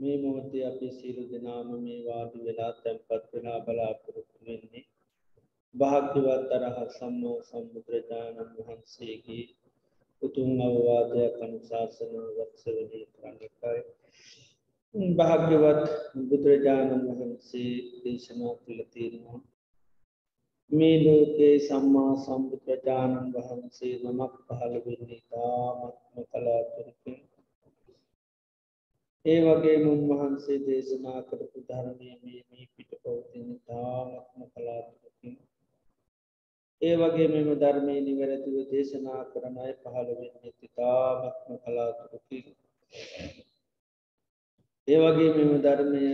මේ මොහොතේ අපි සියලු දෙනාම මේ වාඩි වෙලා තැන්පත් වෙලා බලාපොරොත්තු වෙන්නේ භාග්‍යවත් අරහත් සම්මා සම්බුදුරජාණන් වහන්සේගේ උතුම් අවවාදයක් අනුශාසනාව වත්සවනය කරන්න එකයි. භාග්‍යවත් බුදුරජාණන් වහන්සේ දේශනා කළ තියෙනවා. මේ ලෝකයේ සම්මා සම්බුදුරජාණන් වහන්සේ නමක් පහළ වෙන්නේ තාමත්ම කලාතුරකින් ඒ වගේ උන්වහන්සේ දේශනා කරපු ධර්මය මේ පිට පවතින තාමත්ම කලාතුරකින් ඒ වගේ මෙම ධර්මය නිවැරදිව දේශනා කරන අය පහළ වෙන්න තිතාමත්ම කලාතුරකින්. ඒ වගේ මෙම ධර්මය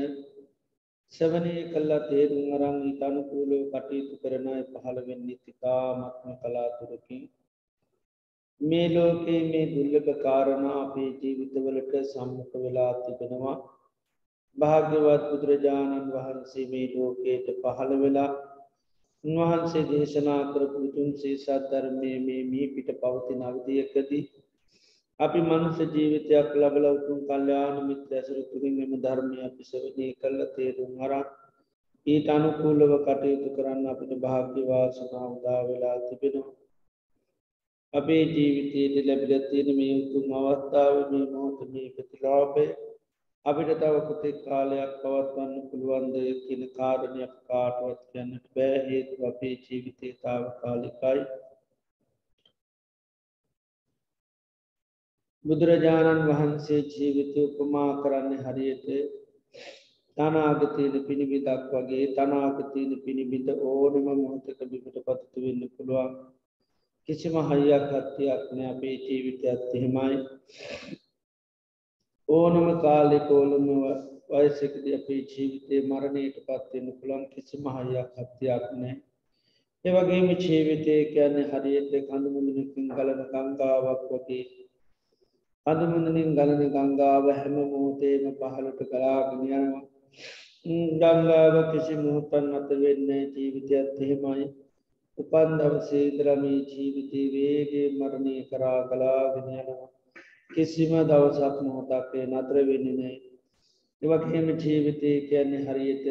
සවනය කල්ලා තේරුම් අරං තනුකූලෝ කටයුතු කරන අය පහළ වෙන්න තිතාමත්ම කලාතුරකින්. මේ ලෝකයේ මේ දුල්ලභ කාරණ අපේ ජීවිතවලට සම්මුඛ වෙලා තිබෙනවා. භාග්‍යවත් බුදුරජාණන් වහන්සේ මේ ලෝකයට පහළ වෙලා උන්වහන්සේ දේශනා කරපු උතුන්සේ සද්ධර්මය මේ මී පිට පවතින අවධියකදී අපි මනුස ජීවිතයක් ලබල උතුම් කල්්‍යාන මිත්‍ර ඇසර තුරින් එම ධර්මය අපි සවනය කල්ල තේරුම් අරක් ඊට අනුකූලව කටයුතු කරන්න අපිට භාග්‍යවාසනා උදා වෙලා තිබෙනවා. අපේ ජීවිතයට ලැබිලත්තියෙන මේ උතුම් අවස්ථාව මේ මොහොත මේ ප්‍රතිලාපය අපිට තව කොතෙක් කාලයක් පවත්වන්න පුළුවන්ද කියන කාරණයක් කාටුවත් කියන්නට බෑ. හේතු අපේ ජීවිතය තාව කාලිකයි බුදුරජාණන් වහන්සේ ජීවිතය උපමා කරන්න හරියට තනාගතයන පිණිබිදක් වගේ තනාගතයන පිණිබිඳ ඕනම මොහොතක බිමට පත්තු වෙන්න පුළුවන්. කිසිම හයියක් හත්තියක් නෑ අපේ ජීවිතයත් එහෙමයි. ඕනම කාලෙ කෝලම වයසකද අපේ ජීවිතය මරණයට පත්වෙන්න පුළන් කිසි මහයක් හත්තියක් නෑ. ඒවගේම ජීවිතය කියන්නේ හරියට කඳුමුදනකින් ගලන ගංගාවක් වගේ. අදමුදනින් ගලන ගංගාව හැම මෝතේම පහලට කලාගෙනයනවා ගංගාව කිසි මුහතන් අත වෙන්න ජීවිතයත් එහෙමයි. උපන් දවසේදරමී ජීවිතය වේගේ මරණය කරා කලාගෙනයනවා කිසිම දවසක් මොහොතක්ේ නත්‍ර වෙන්නනෑ එවගේම ජීවිතය කියන්නේ හරියට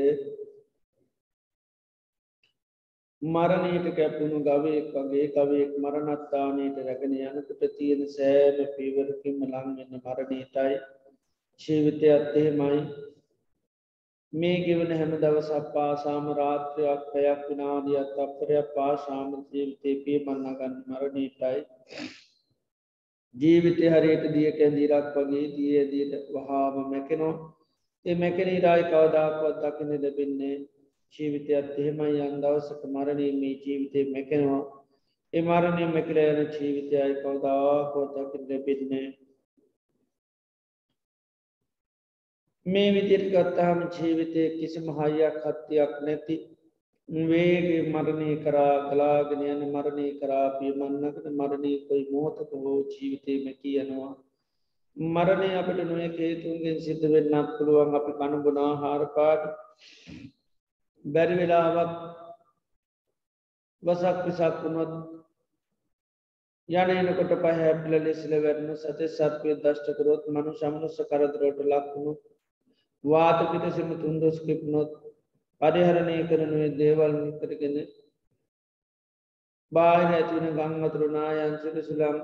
මරණයට කැපුණු ගවයෙක් වගේ කවයෙක් මරණත්තානයට රැගෙන යනකට තියෙන සෑම පීවරකින්ම ලංවෙන්න මරණීටයි ජීවිතයත් එහෙමයි. මේ ගෙවන හැම දවසක් පාසාම රාත්‍රයක් පැයක් විනාදියත් අපරයක් පාශාම ජීවිතය පීමන්නගන්න මරණීටයි ජීවිතය හරියට දිය කැන්දිරක් වගේ දිය දියට වහාම මැකෙනෝ ඒ මැකෙන ඉරායි කවදාක්වත් දකින ලැබෙන්නේ ජීවිතයත් එහෙමයි යන් දවසක මරණය මේ ජීවිතය මැකෙනවා. ඒ මරණය මැකල යන ජීවිතයයි කවදාකොත් දකින ලැබෙන්නේ මේ විදිරි ගත්තාම ජීවිතය කිසිම හයියක් හත්තියක් නැති වේගේ මරණය කරා කලාගෙන යන මරණය කරා පියමන්නකට මරණය කොයි මෝතක හෝ ජීවිතයම කියනවා. මරණය අපට නොය හේතුන්ගෙන් සිද්ධ වෙන්නත් පුළුවන්. අපි කණුබුණා හාරපාට බැරි වෙලාවක් වසක් පිසක් වුණොත් යන එනකොට පහැපිල ලෙසිල වැරන සතේ සත්වය දෂ්ටකරොත් මනු සමනුස්ස කරදරෝට ලක්වුණු වාත පිටසිම තුන්දොස්කිප්නොත් පරිහරණය කරනුවේ දේවල් කරගෙන බාහිර ඇතිවන ගංවතුරු නායන්සික සුළම්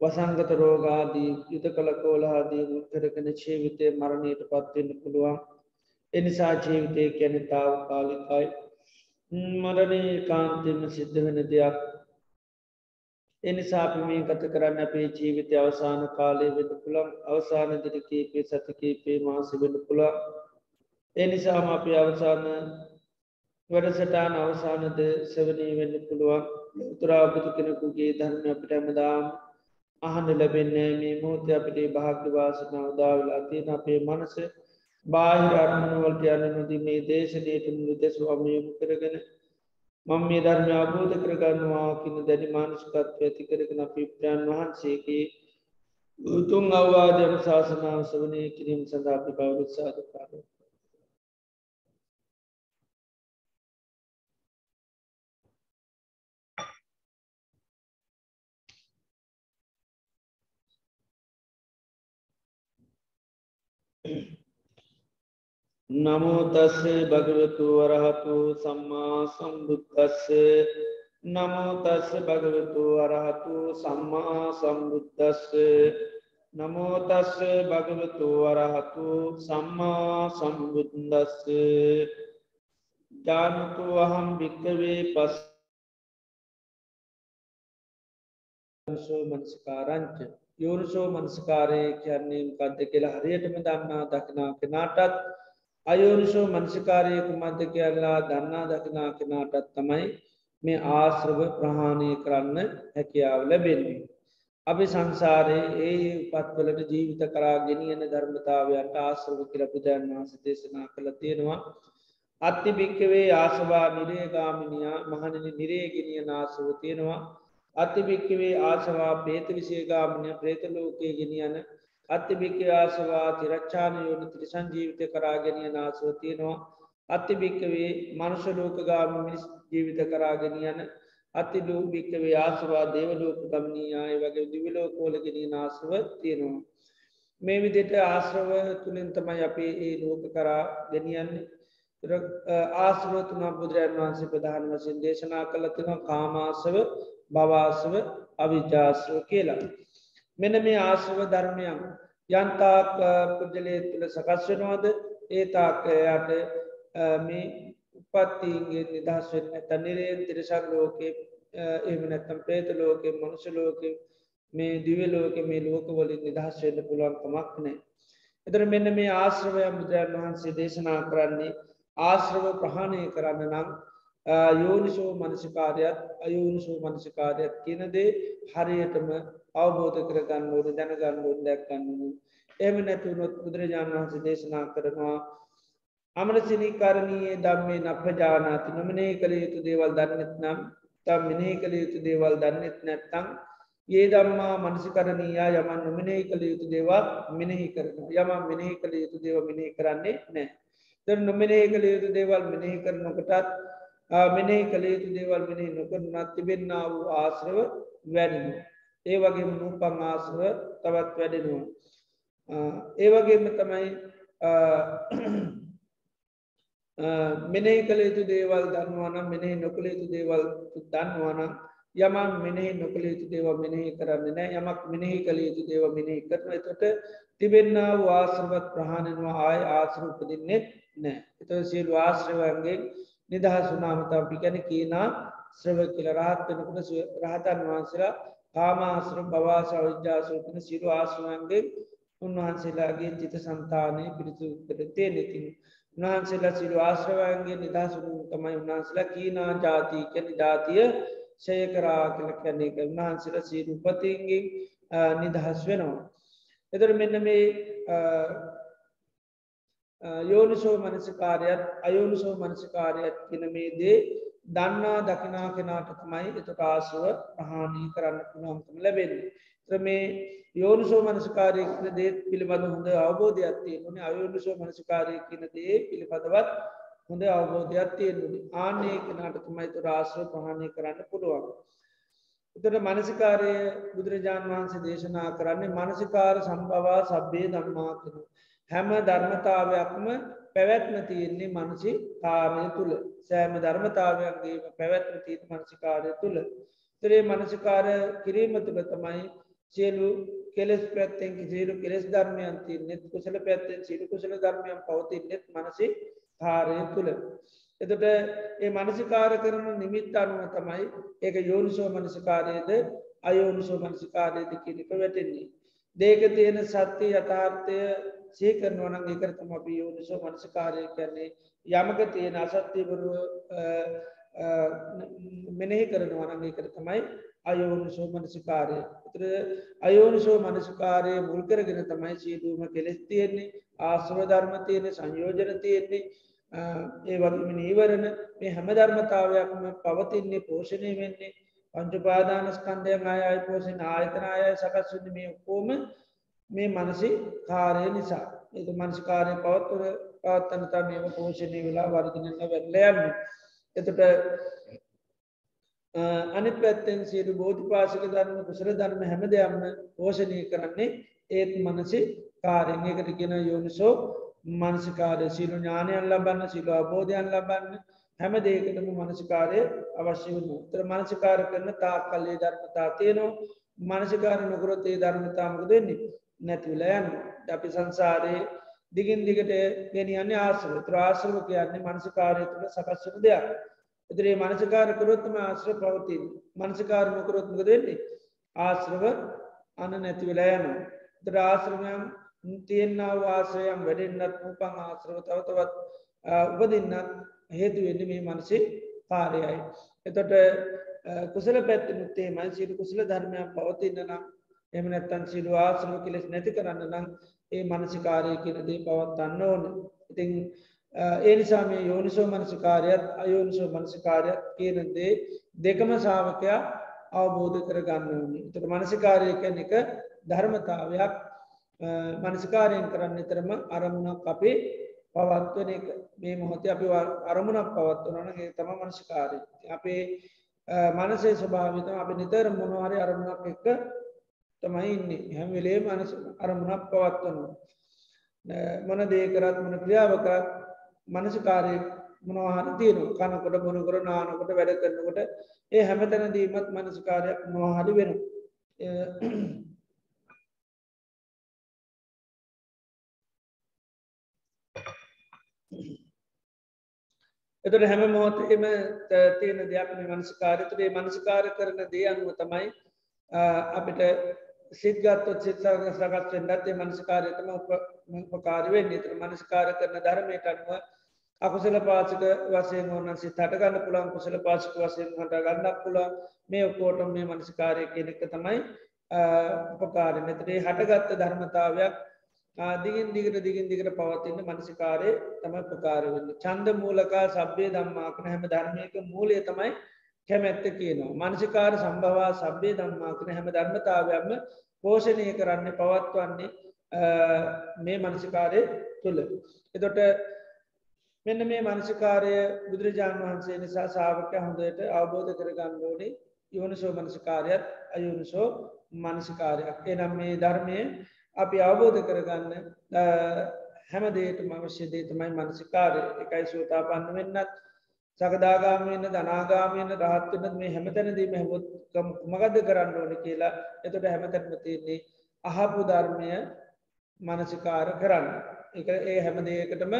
වසංගත රෝගාදී යුත කළ කෝලහාදී මුත්කරගෙන ජීවිතය මරණයට පත්වෙන්න පුළුවන්. එනිසා ජීවිතය කැන තාව කාලිකයි මරණය කාන්තෙම සිද්ධ වෙන දෙයක්. එනිසාප මේ ගත කරන්න අපේ ජීවිතය අවසාන කාලය වෙන පුළන් අවසාන දිරිකීපේ සතිකීපේ මාස වෙන පුළා එනිසාම අපි අවසාන වැඩසටාන අවසානද සෙවනී වෙන්න පුළුවන්. උතුරාපතු කෙනෙකුගේ ධර්ම අපිට ඇමදාම් අහන්න ලැබෙන්නේ මේ මෝත අපිට භාග්‍යවාසනාව දාවලා තියෙන අපේ මනස බාහිර අරමුණුවලට යන්න නොදී මේ දේශනයට මුදෙසු අමයමු කරගෙන මං මේ ධර්ම අබෝධ කරගන්නවා කියන දැඩි මානුෂකත්ව ඇති කරගෙන පිප්‍රයන් වහන්සේගේ උතුන් අවවාදයම ශාසනාව සවනය කිරීම සඳාපි බෞරුත්සාධකාරය නමුතස්ස භගවතු වරහතු සම්මා සම්බුද්ධස්ස නමුතස්ස භගවතු වරහතු සම්මා සම්බුද්ධස්ස නමෝතස්ස භගවතු වරහතු සම්මා සම්බුද්දස්ස. ජානතු අහම් භික්කවේ පස් යෝනිසෝ මනස්කාරංච. යෝනිසෝ මනස්කාරය කියන්නේ කද්ද කියලා හරියටම දන්නා දකිනා කෙනාටත් අයෝනිසෝ මනසිකාරයකු මධ්‍ය කියල්ලා දන්නා දකිනා කෙනාටත් තමයි මේ ආශ්‍රව ප්‍රහාණය කරන්න හැකියාව ලැබෙන්නේ. අපි සංසාරයේ ඒ උපත්වලට ජීවිත කරා ගෙනියන ධර්මතාවයන්ට ආශ්‍රව කියල බුදුන් වහස දේශනා කළ තියෙනවා. අත්ති භික්කවේ ආසවා නිරේගාමිනියා මහණනි නිරේගෙනිය නාසව තියෙනවා අතිභික්කවේ ආසවා ප්‍රේත විසේගාමනය ප්‍රේතලෝකයේ ගෙනියන අත්තිභික්ක ආසවා තිරච්චාන යෝන ත්‍රිසං ජීවිත කරාගෙනිය නාසව තියෙනවා අත්තිභික්කවේ මනුෂලෝකගාම මිනිස් ජීවිත කරාගෙනියන අතිලූ භික්කවේ ආසවා දේවලෝක ගමනීයාය වගේ දිවිලෝකෝලගෙනිය නාසව තියෙනවා. මේ විදිට ආශ්‍රව තුළින් තමයි අපේ ඒ ලෝක කරා ගෙනියන්නේ ආශ්‍රවතුනා බුදුරජන් වහන්සේ ප්‍රධාන වසින් දේශනා කළතින කාමාසව භවාසව අවිජාශ්‍රව කියලා. මෙන මේ ආශ්‍රව ධර්මයන් යන්තාක් පුද්ජලය තුළ සකස් වෙනවාද ඒතාකයට මේ උපත්තිීන්ගේ නිදහස් වෙන්න ඇත නිරේ තිරසක් ලෝකේ එම නැත්තම් ප්‍රේත ලෝකෙ මනුෂ ලෝක මේ දිව ලෝක මේ ලෝකවලින් නිදහස් වෙන්න පුළුවන්කමක් නෑ. එතර මෙන්න මේ ආශ්‍රවය බුදුරන් වහන්සේ දේශනා කරන්නේ ආශ්‍රව ප්‍රහාණය කරන්න නම් යෝනිසෝ මනසිකාරයත් අයෝනිසෝ මනසිකාරයක් කියනදේ හරියටම අවබෝධ කරගන්න ඕන දැනගන්න ඕන දැක්කන්න එම නැතුනොත් බුදුරජාණන් වහන්සේ දේශනා කරනවා අමරසිනිකරණයේ දම්මේ නප්‍රජානාති නොමනේ කළ යුතු දේවල් දන්නෙත් නම් තම් මිනේ කළ යුතු දේවල් දන්නෙත් නැත්තං ඒ දම්මා මනසිකරණීයා යමන් නොමනේ කළ යුතු දේවල් මිනෙහි කරන යම මිනෙහි කළ යුතු දේව මිනෙහි කරන්නේ නෑ ද නොමනේ කළ යුතු දේවල් මිනෙහි කරනකොටත් මෙනේ කළ යුතු දේවල් මෙනෙහි නොකරනත් තිබෙන්න්න වූ ආශ්‍රව වැඩෙන. ඒ වගේ නූපං ආශ්‍රව තවත් වැඩෙනවා. ඒවගේම තමයි මෙනෙහි කළ යුතු දේවල් දන්නවානම් මෙනෙහි නොකළ යුතු දේවල් දන්නවානම් යමන් මෙනෙහි නොකළ යුතු දේව මෙනෙහි කරන්න නෑ යමක් මෙනෙහි කළ යුතු දේව මෙනෙහි කරන එතොට තිබෙන්න්න වාශ්‍රවත් ප්‍රහණනවා ආය ආශ්‍රූපදින්නෙත් නෑ එත සියල් ආශ්‍රවන්ගේ නිදහස් වනාමතාව පිකැන කියනා ශ්‍රව කියල. රහත් වෙනකට රහතන් වහන්සේලා කාමාශ්‍ර බවාස විද්‍යාසෝකන සිරු ආශ්‍රවන්ගේ උන්වහන්සේලාගේ චිත සන්තානය පිරිසු කරතේ නැතින් උන්වහන්සේලා සිරු ආශ්‍රවයන්ගේ නිදහසුරු තමයි උන්වහන්සේලා කීනා ජාතිය කැන ජාතිය ෂය කරා කල කැන්නේ එක උන්වහන්සේල සීරුපතින්ගේ නිදහස් වෙනවා. එතර මෙන්න මේ යෝනිසෝ මනසිකාරයත් අයෝනිසෝ මනසිකාරයත් කියන මේ දේ දන්නා දකිනා කෙනාට තමයි එතට ආසුව ප්‍රහාණී කරන්න පුළන්කම ලැබෙන. ත්‍රමේ යෝනිසෝ මනසිකාරය කියන දේත් පිළිබඳ හොඳ අවබෝධයක් තියෙනුනේ අයෝනිසෝ මනසිකාරය කියන දේ පිළිබඳවත් හොඳ අවබෝධයක් තියෙන්නුනි ආනේ කෙනාට තමයි තු රාශ්‍ර ප්‍රහාණය කරන්න පුළුවන්. එතට මනසිකාරය බුදුරජාණන් වහන්සේ දේශනා කරන්නේ මනසිකාර සම්බවා සබ්බේ දම්මා කෙනු. හැම ධර්මතාවයක්ම පැවැත්ම තියෙන්නේ මනසි කාරය තුළ සෑම ධර්මතාවයන්ගේ පැවැත්ම තීත මනසිකාරය තුළ තරේ මනසිකාර කිරීම තුළ තමයි සියලු කෙලෙස් පැත්තෙන් සියලු කෙස් ධර්මයන්ති නෙත් කුසල පැත්තෙන් සිරු කුසල ධර්මයන් පවති නෙත් මනසි කාරය තුළ. එතට ඒ මනසිකාර කරන නිමිත් අනුව තමයි ඒක යෝනිසෝ මනසිකාරයද අයෝනිසෝ මනසිකාරයද කියනක වැටෙන්නේ. දේක තියෙන සත්‍යය යථාර්ථය සේකරනවනන් ඒකරතම අපි යෝනිසෝ මනසකාරය කරන්නේ යමක තියෙන අසත්‍යවරුව මෙනෙහි කරනවනන් ඒකර තමයි අයෝනිසෝ මනසිකාරය තර අයෝනිසෝ මනසිකාරය මුල්කරගෙන තමයි සීදුවම කෙලෙස් තියෙන්නේ ආශ්‍රව ධර්ම තියෙන සංයෝජන තියෙන්නේ. ඒ වගේම නීවරණ මේ හැම ධර්මතාවයක්ම පවතින්නේ පෝෂණය වෙන්නේ. පංචුපාදානස්කන්දයන් අයයි පෝෂණ ආයතන අයයි සකස්වන්න මේ ඔක්කෝම මේ මනසි කාරය නිසා. ඒ මනස්කාරය පවත්වර පවත්තනතා මේම පෝෂණය වෙලා වර්ගනන්න වැල්ලයන්න එතට අනි පැත්තෙන් සියලු බෝධි පාසක ධර්ම කුසර ධර්ම හැම දෙයක්ම පෝෂණය කරන්නේ ඒත් මනසි කාරෙන් එකට කියෙන යෝනිසෝ මනසිකාරය සිලු ඥානයන් ලබන්න සිලු අබෝධයන් ලබන්න හැම දේකටම මනසිකාරය අවශ්‍ය වුණු තර මනසිකාර කරන තා කල්ලේ ධර්මතා තියනවා. මනසිකාර නොකරොත්තේ ධර්මතාමක දෙන්නේ නැතිවලයන් අපි සංසාරයේ දිගින් දිගට ගෙනියන්නේ ආශ්‍රව. ත්‍රාශ්‍රව කියන්නේ මනසිකාරය තුළ සකස්වන දෙයක්. එතරේ මනසිකාර කරොත්තම ආශ්‍ර පවතින් මනසිකාර නොකරොත්මක දෙන්නේ ආශ්‍රව අන නැතිවෙලා යනු තර ආශ්‍රමයන් තියෙන්න්න වාසයම් වැඩෙන්න්නත් උපන් ආශ්‍රව තවතවත් උපදින්නත් හේතුවෙන්න මේ මනසේ කාරයයි. එතොට කුසල පැත්ති මුත්තේ මයි සිරු කුසල ධර්මයක් පවතින්න නම් එම නැත්තන් සිරු ආශ්‍රම කෙලෙස් නැති කරන්න නම් ඒ මනසිකාරය කියනදේ පවත්වන්න ඕන. ඉතිං ඒ නිසා මේ යෝනිසෝ මනසිකාරයත් අයෝනිසෝ මනසිකාරයක් කියනදේ දෙකම සාාවකයා අවබෝධ කර ගන්න ඕනි. තට මනසිකාරය කැන එක ධර්මතාවයක් මනසිකාරයෙන් කරන්න තරම අරමුණක් අපේ පවත්වන එක මේ මොහොතේ අපි අරමුණක් පවත්වනනගේ තම මනසිකාරය අපේ මනසේ ස්වභාවිත අපි නිතර මොනවාරය අරමුණක් එක්ක තමයි ඉන්නේ. හැම වෙලේ මනස අරමුණක් පවත්වනවා. මොන දේකරත් මන ක්‍රියාවකරත් මනසිකාරය මොනවාහන තියෙන කනකොට බොනකර නානකොට වැඩ කරනකොට ඒ හැමතැන දීමත් මනසිකාරයක් මොහරි වෙන එතුට හැම මොහොතේම තියෙන දෙයක් මනස්කාරතුරේ මනස්කාර කරන දේ අනුව තමයි අපිට සිද්ගත්තොත් සිත් සකත්වෙන්ඩත්තේ මනස්කාරයතම උපකාරවෙන් නිතර මනස්කාර කරන ධර්මයට අනුව අකුසල පාචක වසයෙන් ඕන්න සිත් හටගන්න පුළන් කුසල පාචක වසයෙන් හට ගන්නක් පුළන් මේ ඔක්කෝටම් මේ මනස්කාරය කෙනෙක්ක තමයි උපකාරය. මෙතරේ හටගත්ත ධර්මතාවයක් දිගින් දිගට දිගින් දිගට පවතින්න මනසිකාරය තම ප්‍රකාරවෙන්න චන්ද මූලකා සබ්‍යය දම්මාකන හැම ධර්මයක මූලය තමයි කැමැත්ත කියනවා. මනසිකාර සම්භවා සබ්‍යය දම්මාකන හැම ධර්මතාවයක්ම පෝෂණය කරන්න පවත්වන්නේ මේ මනසිකාරය තුළ. එතොට මෙන්න මේ මනසිකාරය බුදුරජාණන් වහන්සේ නිසා සාාවක හොඳට අවබෝධ කරගන්න ඕනේ යෝනිසෝ මනසිකාරයත් අයුනිසෝ මනසිකාරයක් එනම් මේ ධර්මය අපි අවබෝධ කරගන්න හැමදේට අවශ්‍යදේ තමයි මනසිකාරය එකයි සූතා පන්න වෙන්නත් සකදාගාමයන්න දනාගාමයන්න රහත්වනත් මේ හැමතැනදීම හැමුත් මගද කරන්න ඕන කියලා එතොට හැමතැන්ම තියන්නේ අහපු ධර්මය මනසිකාර කරන්න. එක ඒ හැමදේකටම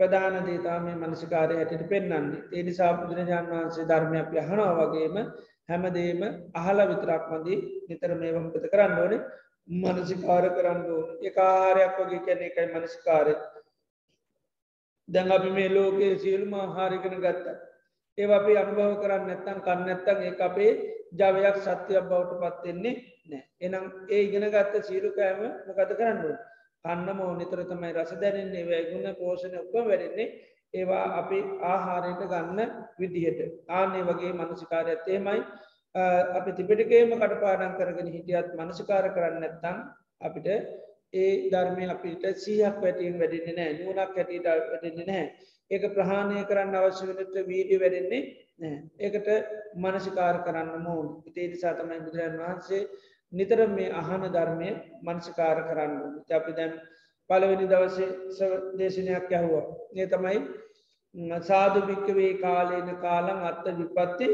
ප්‍රධාන දේතා මේ මනසිකාරය හැටිට පෙන්න්නන්නේ ඒ නිසා බුදුරජාණන් වහන්සේ ධර්මයක් යහනවා වගේම හැමදේම අහල විතරක් මදී නිතර මේ වම්පත කරන්න ඕනේ? මනසිකාර කරන්න ඒකාරයක් වගේ කැන එකයි මනසිකාරය. දැන් අපි මේ ලෝකයේ සියලුම හාරිගෙන ගත්ත. ඒ අපි අනුභව කරන්න නැත්තන් කන්න නැත්තන් ඒ අපේ ජවයක් සත්‍යයක් බවට පත්වෙන්නේ නෑ එනම් ඒ ඉගෙන ගත්ත සීරුකෑම මොකද කරන්නුව කන්න මෝ නිතර තමයි රස දැනෙන්නේ වැෑගුණ පෝෂණ ඔක්ක වැඩෙන්නේ. ඒවා අපි ආහාරයට ගන්න විදිහට. ආනේ වගේ මනසිකාරයත්තේමයි අපි තිබිටිකේම කටපාඩන් කරගෙන හිටියත් මනසිකාර කරන්න නැත්තම් අපිට ඒ ධර්මය අපිට සීහක් වැටියෙන් වැඩෙන්නේ නෑ නුවනක් හැටියට වැඩෙන්නේ නෑ ඒක ප්‍රහාණය කරන්න අවශ්‍ය වනට වීඩිය වැඩෙන්නේ නෑ ඒකට මනසිකාර කරන්න මෝන් ඉතේදි සාතමයි බුදුරන් වහන්සේ නිතර මේ අහන ධර්මය මනසිකාර කරන්න අපි දැන් පලවෙනි දවසේ දේශනයක් යහුව ඒ තමයි සාධ භික්කවේ කාලේන කාලං අත්ත විපත්ති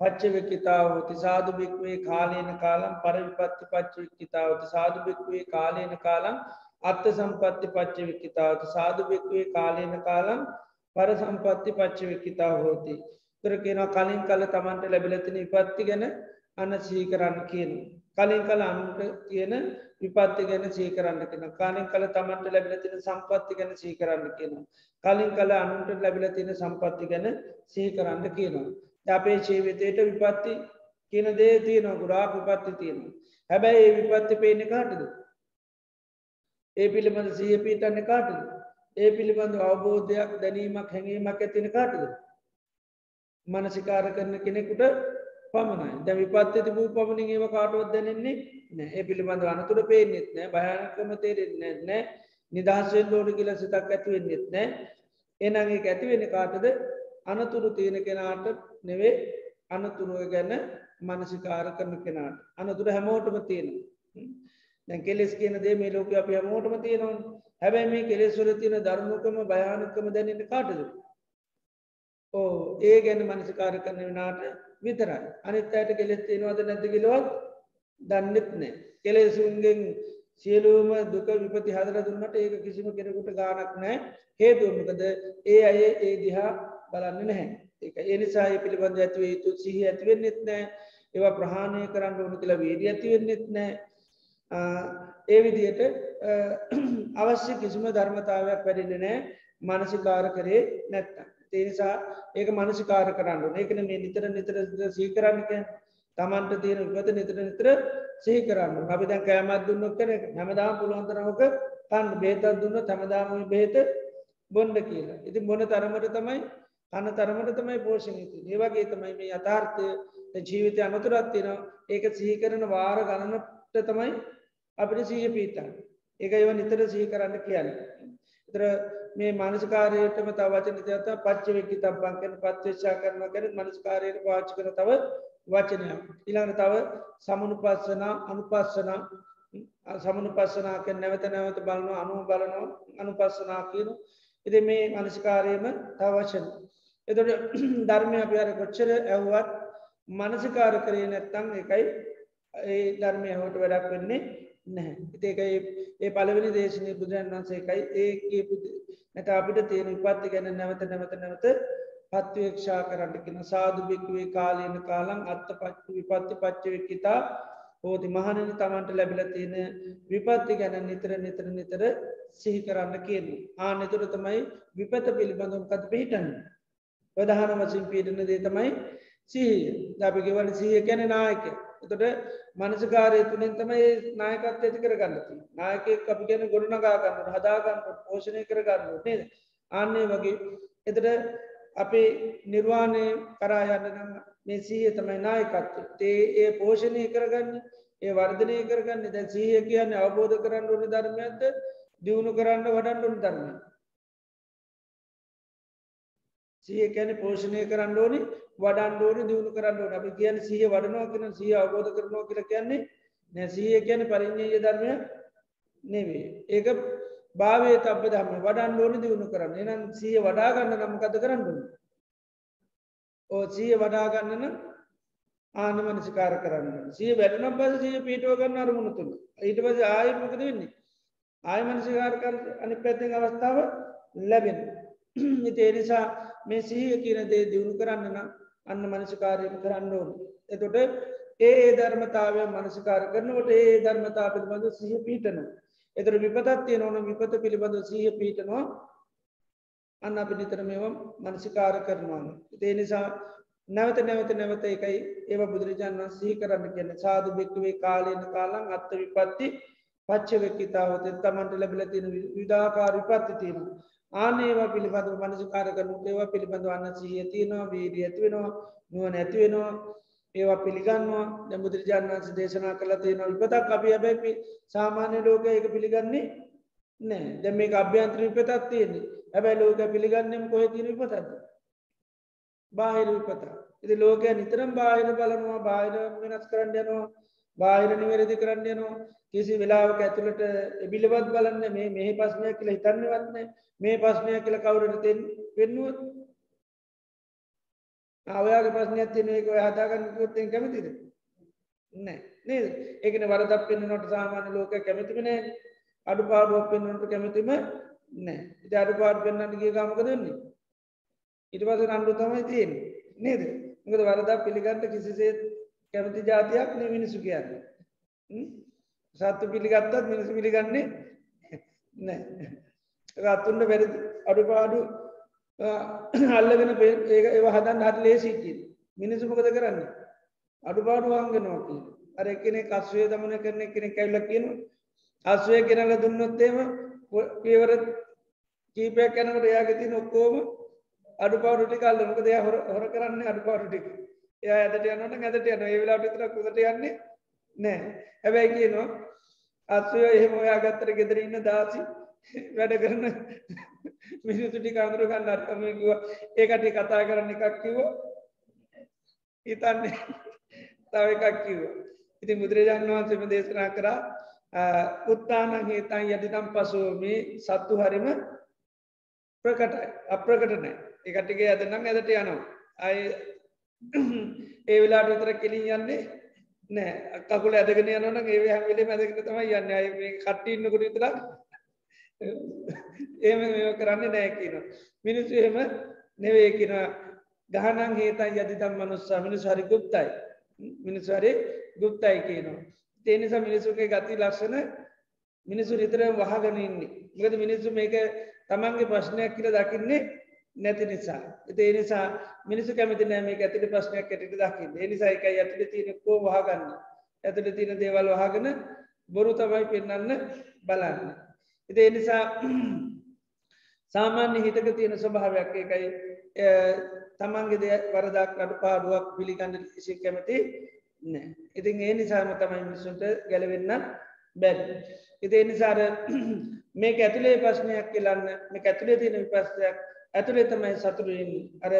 පච්චවෙක්කිතාවති සාධභික්වේ කාලේන කාලම් පරවිපත්ති පච්චවික්කිතාවති සාධභික්වේ කාලේන කාලම් අත්ත සම්පත්ති පච්චවික්කිතාවති සාධභික්වේ කාලේන කාලම් පර සම්පත්ති පච්චවික්කිතා හෝති. තුර කියන කලින් කල තමන්ට ලැබිලතින විපත්ති ගැන අන්න සීකරන්න කියන. කලින් කල අනුට කියන විපත්ති ගැන සීකරන්න කියෙන කාලින් කල තමන්ට ලැබිලතින සම්පත්ති ගැන සීකරන්න කියන. කලින් කල අනුන්ට ලැබිලතින සම්පත්ති ගැන සීකරන්න කියනවා. අපේ ජීවිතයට විපත්ති කියන දේ තියනවා ගුරාක් විපත්ති තියෙනවා. හැබැයි ඒ විපත්ති පේන කාටද? ඒ පිළිබඳ සහ පීටන්න කාටද? ඒ පිළිබඳ අවබෝධයක් දැනීමක් හැඟීමක් ඇතින කාටද? මනසිකාර කරන කෙනෙකුට පමණයි. ද විපත්ත තිබූ පමණින් ඒව කාටුවත් දැනෙන්නේ නෑ ඒ පිළිබඳ අනතුර පේනෙත් නෑ භයනකම තේරෙන්නේ නෑ නිදහස්වෙන් ලෝඩ කියල සිතක් ඇතිවෙන්නෙත් නෑ එනගේ ඇතිවෙන කාටද? අනතුරු තියෙන කෙනාට නෙවේ අනතුරුව ගැන මනසිකාර කරන කෙනාට. අනතුර හැමෝටම තියෙන දැන් කෙලෙස් කියන දේ මේ ලෝක අපි හැමෝටම තියෙනවා හැබැයි මේ කෙලෙස් වල තියෙන ධර්මකම භයානකම දැනෙන්නේ කාටද? ඕ ඒ ගැන මනසිකාර කරන වනාට විතරයි. අනිත් අයට කෙලෙස් තියෙනවද නැති කිලොත් දන්නෙත් නෑ. කෙලෙසුන්ගෙන් සියලූම දුක විපති හදර දුන්නට ඒක කිසිම කෙනෙකුට ගානක් නෑ. හේතුවමකද ඒ අය ඒ දිහා බලන්න නැහැ. ඒක එනිසා පිළිබඳ ඇතිවේ යුතු සිහි ඇතිවෙන්නෙත් නෑ. ඒවා ප්‍රහාණය කරන්න ඕන කියලා වේඩිය ඇතිවෙන්නෙත් නෑ. ඒ විදියට අවශ්‍ය කිසිම ධර්මතාවයක් පැඩින්න නෑ මනසිකාර කරේ නැත්ත. තේනිසා ඒක මනසිකාර කරන්න ඒකන මේ නිතර නිතර සීකරන්නක තමන්ට තියෙන විපත නිතර නිතර සහි කරන්න අපි දැන් කෑමත් දුන්නක් කන හැමදාම පුළුවන්තරමක තන් බේතත් දුන්න තැමදාම බේත බොන්්ඩ කියලා. ඉති බොන තරමට තමයි අන්න තරමට තමයි පෝෂණීති. ඒවගේ තමයි මේ අතාර්ථය ජීවිතය අනතුරත්තිනවා ඒක සිහි කරන වාර ගණනට තමයි අපිට සීය පීතන් ඒක ඒව නිතර සහි කරන්න කියන්න. තර මේ මනස්කාරයටම තවචන තත පච්ච වෙක්කි තබ්බන් කන පත්්‍යේශා කරන කැන මනස්කාරයට පාච කන තව වචනය. ඉළඟ තව සමනු පස්සනා අනුපස්සනා සමනු පස්සනාක නැවත නැවත බලන අනු බලනෝ අනුපස්සනා කියනු. එද මේ මනස්කාරයම තවචන. එතට ධර්මය අප අර කොච්චර ඇව්වත් මනසිකාර කරේ නැත්තං එකයි ඒ ධර්මය හෝට වැඩක් වෙන්නේ නැහැ. ඒකයි ඒ පළවෙනි දේශනය බුදුරන් වන්සේකයි ඒ නැත අපිට තියෙන විපත්ති ගැන නැවත නැවත නැවත පත්වේක්ෂා කරන්නකින සාධභික්වේ කාලයන කාලං අත්ත පච්ච විපත්ති පච්චවෙක්කිතා හෝති මහනනි තමන්ට ලැබිල තියෙන විපත්ති ගැන නිතර නිතර නිතර සිහි කරන්න කියනු. ආනෙතුර තමයි විපත පිළිබඳුම්කත් පිහිටන්න. ප්‍රධාන වසින් පීටන දේ තමයි සිහිය. දපිගෙවල සිහිය කැන නායක එතොට මනසකාරය තුළින් තමයි නායකත් ඇති කරගන්නති නායක අපි ගැන ගොඩනගාගන්න හදාගන්න පෝෂණය කරගන්න නේද? ආන්නේ වගේ. එතට අපේ නිර්වාණය කරා යන්න නම් මේ සීය තමයි නායකත්ව තේ ඒ පෝෂණය කරගන්න ඒ වර්ධනය කරගන්න. දැ සීය කියන්න අවබෝධ කරන්න ඕන ධර්මයක්ද දියුණු කරන්න වඩන්න ඕන ධර්මය සිය කැන පෝෂණය කරන්න ඕනි වඩන්ඩෝන දියුණු කරන්න ඕන. අපි කියන්න සිය වඩනවා කියන සිය අවබෝධ කරනවා කියල කියන්නේ නැසීය කියන පරිින්්ඥය ධර්මය නෙවේ ඒක භාවය තබ දම වඩන් ඕන දියුණු කරන්න. එනම් සිය වඩාගන්න නම්කද කරන්න ඕ සිය වඩාගන්නන ආන මනසිකාර කරන්න සිය වැඩනම් පස සිය පීටුව ගන්න අරමුණ තුළ ඊට පස ආයමකද වෙන්නේ? ආය මනසිකාර කර අනි පැත්තෙන් අවස්ථාව ලැබෙන ඉතේ නිසා මේ සීහ කියන දේ දියුණු කරන්න නම් අන්න මනසිකාරයම කරන්න ඕන. එතොට ඒ ධර්මතාවය මනසිකාර කරනවට ඒ ධර්මතා පිළිබඳ සහ පීටනවා. එතර විපතත්තිය නොන විපත පිළිබඳ සහ පීටනවා අන්න අපි නිතර මෙව මනසිකාර කරනවාන. ඒ නිසා නැවත නැවත නැවත එකයි ඒව බුදුරජාණන් සහි කරන්න කියන්න සාධ භික්තුවේ කාලයන කාලං අත්ත විපත්ති පච්ච වෙක්කිතාවත තමන්ට ලැබිල තියෙන විඩාකාර විපත්ති තියෙනවා. ආනේවා පිළිබඳව මනසිකාර කරනු ඒවා පිළිබඳව අන්න සීය තියෙනවා වීඩිය ඇතිවෙනවා නුව නැතිවෙනවා ඒවා පිළිගන්නවා. දැමුදුරජාන් වන්ස දේශනා කළ තියෙනවා විපතක් අපි ඇබැපි සාමාන්‍ය ලෝක එක පිළිගන්නේ නෑ දැම මේ අභ්‍යන්ත්‍ර විපතත් තියෙන්නේ. ඇබැයි ලෝක පිළිගන්නෙම කොහ තින විපතද බාහිර විපත ඉති ලෝකය නිතරම් බාහිර බලනවා බාහිර වෙනස් කරන්න යනවා. බාහිර නිවැරදි කරන්න යනවා. කිසි වෙලාවක ඇතුළට එබිලිවත් බලන්න මේ මෙහි පස්්නය කියලා හිතන්නවන්න මේ පස්්නය කියල කවුරට පෙන්නුවත් අවයාගේ පස්නයක් තියන එක හදාගන්න කොත්තෙන් කැමතිද? නෑ. නේද? ඒකන වරදක් පෙන්න්නනොට සාමාන්‍ය ලෝක කැමතිමනෑ අඩු පාඩුවක් පෙන්න්නට කැමතිම නෑ. ඉති අඩු පාඩ පෙන්න්නට ගිය ගමක දෙන්නේ ඉට පස රණ්ඩු තමයි තියෙන් නේද? මකද වරදක් පිළිගන්නට කිසිසේත් කැමති ජාතියක් නේ මිනිසු කියන්න. සත්තු පිළිගත්තත් මිනිසු පිළිගන්නේ නෑ රත්තුන්ට වැරදි අඩුපාඩු අල්ලගෙන ඒ ඒව හදන් හට ලේසිකින් මිනිසුමකද කරන්න? අඩුපාඩු වංගෙනෝකි අර එකනෙ කස්වේ දමන කරන කෙනෙ කැල්ල කියන අස්වය කෙනල දුන්නොත්තේම පියවර කීපයක් කැනකට එයාගෙති නොක්කෝම අඩුපාඩුටි කල්ල මොක දෙය හොර හොර කරන්න අඩුපාඩුටික එයා ඇතට යන්නට ඇතට යන ඒවෙලා ටිතර කුදට යන්නේ නෑ හැබැයි කියනවා අස්වය එහෙම ඔයා ගත්තර ගෙදර ඉන්න දාසි වැඩ කරන මිනිසුටි කාමුරු ගන්න අර්කමකිව ඒකට කතා කරන්න එකක් කිව්ව. හිතන්නේ තව එකක් කිව්ව. ඉති බුදුරජාණන් වහන්සේම දේශනා කරා උත්තානං හේතන් යදිනම් පසුවමි සත්තු හරිම ප්‍රකටයි අප්‍රකට නෑ. එකටිගේ ඇදනම් ඇදට යනවා. අය ඒ වෙලාට විතර කෙලින් යන්නේ නෑ අකකුල ඇදගෙන යනන ඒ හැමිලි මැදකට තමයි යන්න. අය මේ කට්ටින්නකුට විතරක් ඒම මේ කරන්න නෑ කියන මිනිස්සු එහෙම නෙවේ කියන ගහනං හේතයි යදිතම් මනුස්සා මිනිස් හරි ගුප්තයි. මිනිස්වරි ගුප්තයි කියනවා. තේනිසා මිනිසුගේ ගති ලක්ෂණ මිනිසු නිතර වහගනන්නේ ගද මිනිස්සු මේක තමන්ගේ ප්‍රශ්නයක් කියල දකින්නේ නැති නිසා. ඒ නිසා මිනිසු කැමති නෑම ඇතිට ප්‍රශ්නයක් ඇයට දකින්න. නිසා එක ඇතුට තියෙන කෝ වහගන්න. ඇතුට තියෙන දේවල් වහගෙන බොරු තමයි පෙන්න්න බලන්න. එති නිසා සාමාන්‍ය හිතක තියෙන ස්වභාවයක් එකයි තමන්ගේ දෙ වරදක් අඩු පාඩුවක් පිළිගන්න ඉසි කැමති නෑ. ඉතින් ඒ නිසාම තමයි මිනිසුන්ට ගැලවෙන්න බැල් ඉති එනිසාර මේ ඇතුලේ ප්‍රශ්නයක් කියලන්න මේ ඇතුලේ තියෙන විපස්සයක් ඇතුළේ තමයි සතුරන්න අර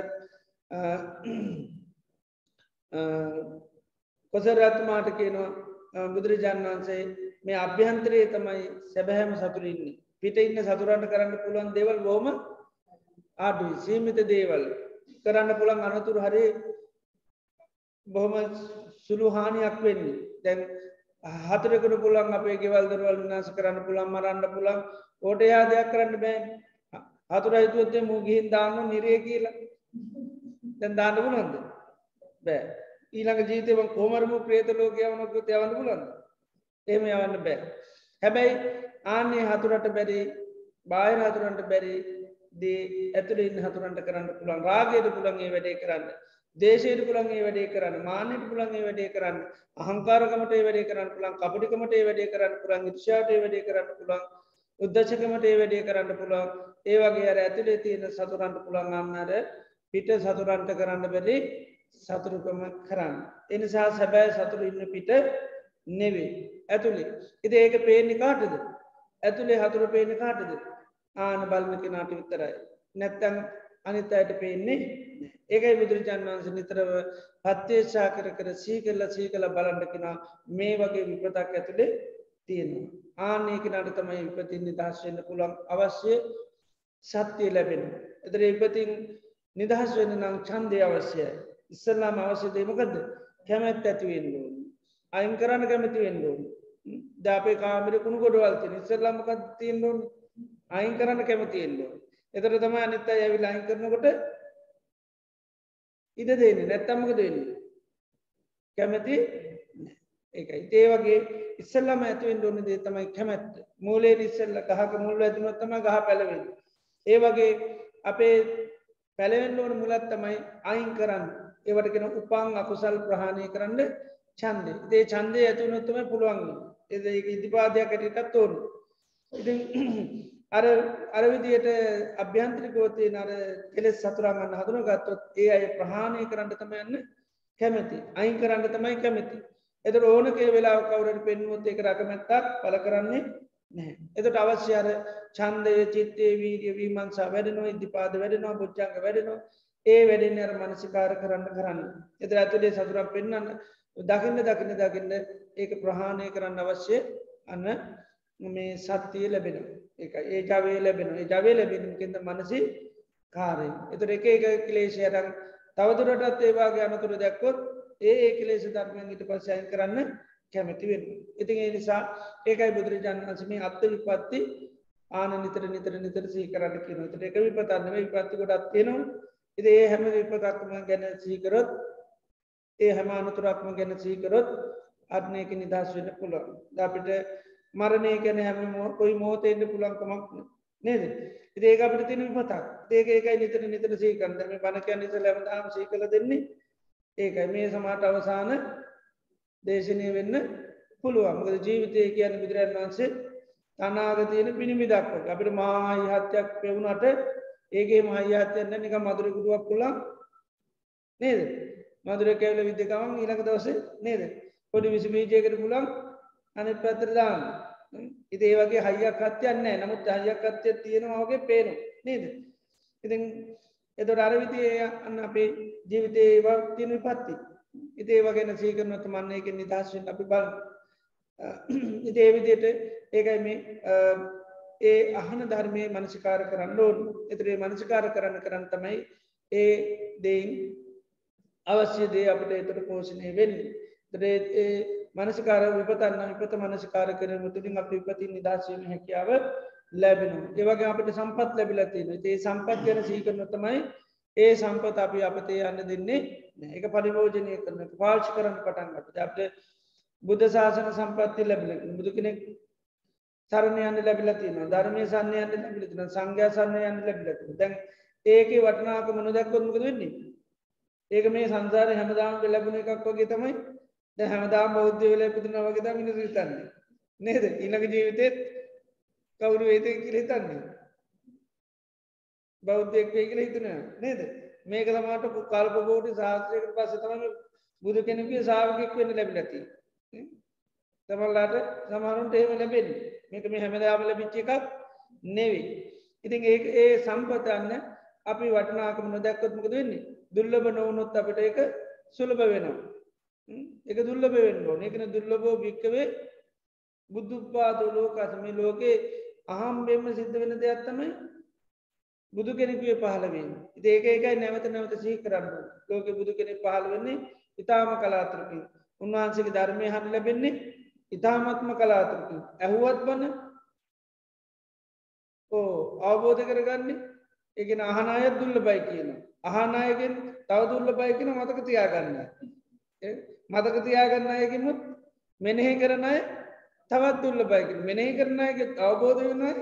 කොසරත්මාට කියනවා බුදුරජාණන් වන්සේ මේ අභ්‍යන්තරයේ තමයි සැබැහැම සතුරන්නේ පිට ඉන්න සතුරන්ට කරන්න පුළුවන් දෙවල් බෝම ආඩුයි. සීමිත දේවල්. කරන්න පුළන් අනතුර හරි බොහොම සුළු හානියක් වෙන්නේ. දැන් හතරකට පුළන් අපේ ගෙවල් දරවල් විනාස කරන්න පුළන් මරන්න පුළන් ඕට යා දෙයක් කරන්න බෑ. හතුර හිතුවත්තේ මුගහින් දාන්න නිරේ කියලා. දැන් දාන්න පුලන්ද බෑ. ඊළඟ ජීතවන් කෝමරම ප්‍රේත ලෝකයවනොක යවන්න පුලන්ද එම යවන්න බෑ. හැබැයි ආන්නේ හතුරට බැරි බාහිර හතුරන්ට බැරි දේ ඇතුළින් හතුරන්ට කරන්න පුළන් රාගයට පුළන්ගේ වැඩේ කරන්න. දේශයට පුළන්ගේ වැඩේ කරන්න. මානයට පුළන්ගේ වැඩේ කරන්න. අහංකාරකමට වැඩේ කරන්න පුළන් කපටිකමට වැඩේ කරන්න පුළන් ක්ෂාට වැඩේ කරන්න පුළන් උද්දශකමට වැඩේ කරන්න පුළන් ඒ වගේ අර ඇතුළේ තියෙන සතුරන්ට පුළන් අන්නර පිට සතුරන්ට කරන්න බැලි සතුරුකම කරන්න. එනිසා සැබෑ සතුරු ඉන්න පිට නෙවේ ඇතුළේ. ඉති ඒක පේනි කාටද. ඇතුළේ හතුර පේන කාටද. ආන බල්මක නාට විතරයි. නැත්තැන් අනිත් අයට පේන්නේ ඒකයි බුදුරජාන් වන්ස නිතරව පත්තේශා කර කර සීකල්ල සීකල බලන්ඩකිනා මේ වගේ විපතක් ඇතුළේ තියෙනවා. ආනයක නට තමයි විපතින් නිදහස්වෙන්න පුළන් අවශ්‍ය සත්‍යය ලැබෙන. එතර ඉපතින් නිදහස් වෙන නම් චන්දය අවශ්‍යයි. ඉස්සල්ලාම අවශ්‍ය දේමකද කැමැත් ඇතිවෙන්න ඕන. අයින් කරන්න කැමති වෙන්න ඕන. දාපේ කාමර කුණු ගොඩවල්ති ඉස්සල්ලාමකත් තියෙන් ඕන අයින් කරන්න කැමතියෙන් ඕන. එතර තම අනිත්ත ඇවිල් අයින් කරනකොට ඉඩ දෙන්නේ නැත්තම්මක දෙන්නේ. කැමැති ඒකයි. ඒ වගේ ඉස්සල්ලම ඇතුවෙන් ඕන දේ තමයි කැමැත්ත. මූලේ ඉස්සල්ල ගහක මුල්ල ඇතිනොත්තම ගහ පැලවෙන්න. ඒ වගේ අපේ පැළවෙන්න ඕන මුලත් තමයි අයින් කරන්න. ඒවටගෙන උපන් අකුසල් ප්‍රහණය කරන්න චන්දය ඒ චන්දය ඇතුවනොත්තම පුළුවන් එද ඉදිපාදයක් ඇටිටත් ඕන. ඉති අර අරවිදියට අභ්‍යන්ත්‍රිකෝතය නර කෙලෙස් සතුරාගන්න හදුන ගත්තොත් ඒ අය ප්‍රහාණය කරන්න තම යන්න කැමැති. අයින් කරන්න තමයි කැමැති. එද ඕන කෙ වෙලා කවරට පෙන්මුත් එක රකමැත්තක් පල කරන්නේ නෑ එතට අවශ්‍යර චන්දය චිත්තේ වීරිය වීමන්සා වැඩනවා ඉදිපාද වැඩෙනවා පුච්චංග වැඩෙනවා. ඒ වැඩෙන් අර මනසිකාර කරන්න කරන්න. එත ඇතුලේ සතුරක් පෙන්න්න දකින්න දකින්න දකින්න ඒක ප්‍රහාණය කරන්න අවශ්‍ය අන්න මේ සත්තිය ලැබෙන එක ඒ ජවේ ලැබෙන ඒ ජවේ ලැබෙනකින්ද මනසි කාරය එතුර එක එක කලේශයරන් තවදුරටත් ඒවාගේ අනතුර දැක්කොත් ඒ ඒ කලේශ ධර්මයන් ඉට පස්සයන් කරන්න කැමැති වෙන. ඉතින් ඒ නිසා ඒකයි බුදුරජාණන් වන්සමේ අත්ත විපත්ති ආන නිතර නිතර නිතර සී කරන්න කියනවට එක විපතන්නම විපත්ති ගොඩත් තියෙනවා. ඉති ඒ හැම විපතක්ම ගැන සීකරොත් ඒ හැම අනතුරක්ම ගැන සීකරොත් අත්නයක නිදහස් වෙන පුළුවන්. අපිට මරණය ගැන හැම කොයි මෝතෙන්ට පුළන්කමක් නේද? ඒක අපට තින විපතක්. ඒක ඒකයි නිතර නිතර සීකන්දම බණකයන් නිස ලැබදාම සී කළ දෙන්නේ ඒකයි මේ සමාට අවසාන දේශනය වෙන්න පුළුවන්. මකද ජීවිතය කියන්න බුදුරන් වන්සේ අනාගතයන පිණිමි දක්ව අපිට මාහිහත්යක් පෙවුණට ඒගේ මහිහත්යන්න නික මදුරකුටුවක් පුළන් නේද? මදුර කැවල විද්‍යකවන් ඊලක දවස නේද? පොඩි විසි මීජයකට පුළන් අනි පැතරදාන්න ඉති ඒ වගේ හයියක් කත්යන්න නමුත් හයියක් කත්ය තියෙනවාගේ පේනු නේද? ඉතින් එතොට අරවිතිය අන්න අපේ ජීවිතේ වා තියෙන පත්ති ඉතේ වගෙන සීකරනොත් මන්නයක නිදහස්වෙන් අපි බල ඉතේ විදියට ඒකයි මේ ඒ අහන ධර්මය මනසිකාර කරන්න ඕන්. එතරේ මනසිකාර කරන්න කරන්න තමයි ඒ දෙයින් අවශ්‍ය දේ අපට එතට පෝෂණය වෙන්න. තරේ මනසිකාර විපතන්න විපත මනසිකාර කරන තුළින් අප විපති නිදශයම හැකියාව ලැබෙන ඒවගේ අපට සම්පත් ලැබිලතින ඒ සම්පත් ගැන සීකරන තමයි ඒ සම්පත අපි අපතේ යන්න දෙන්නේ එක පරිභෝජනය කරන පාර්ශ කරන්න පටන්ගට අපට බුද්ධ ශාසන සම්පත්ති ලැබිල බුදු කෙනෙක් සරණයන්න ලැබිලතින ධර්මය සන්නයන්න ලැබිලතින සංඝයා සන්නයන්න ලැබිලති දැන් ඒක වටනාක මනු දැක්කොත්මක වෙන්නේ? ඒක මේ සංසාර හැමදාම් ලැබුණ එකක් වගේ තමයි. ද හැමදාම් බෞද්ධ වෙල පුදුන වගේ දමින සිතන්නේ නේද? ඉනක ජීවිතෙත් කවුරු වේද කියල හිතන්නේ? බෞද්ධයෙක් වේ කියල හිතන නේද? මේක තමට කල්පකෝටි ශාස්ත්‍රයකට පස්ස තම බුදු කෙනෙකුගේ සාාවකෙක් වෙන්න ලැබිලති තමල්ලාට සමහරුන්ට එහෙම ලැබෙන් මේක මේ හැමදාම ලැබිච්ච එකක් නෙවෙයි. ඉතින් ඒ ඒ සම්පතන්න අපි වටනාකම නොදැක්කොත්මක වෙන්නේ? දුල්ලබ නොවනොත් අපට එක සුලභ වෙනවා. එක දුල්ලබ වෙන්නවා එකන දුල්ලබෝ භික්කවේ බුද්ධපාතු ලෝකසම ලෝකේ අහම්බෙන්ම සිද්ධ වෙන දෙයක් තමයි බුදු කෙනෙකුවේ පහලවෙන් ඒක ඒකයි නැවත නැවත සහි කරන්න ලෝක බුදු කෙනෙ පහල වෙන්නේ ඉතාම කලාතරකින්. උන්වහන්සේගේ ධර්මය හන්න ලැබෙන්නේ ඉතාමත්ම කලාතරකින්. ඇහුවත් බන්න ඕ අවබෝධ කරගන්නේ එකෙන අහනායත් දුල්ල බයි කියන අහනායගෙන් තව දුල්ල බයි කියෙන මතක තියාගන්න. මතක තියාගන්න අයකිමුත් මෙනෙහි කරන අය තවත් දුල්ල බයිකින් මෙනෙහි කරන අයගේ අවබෝධ වෙනයි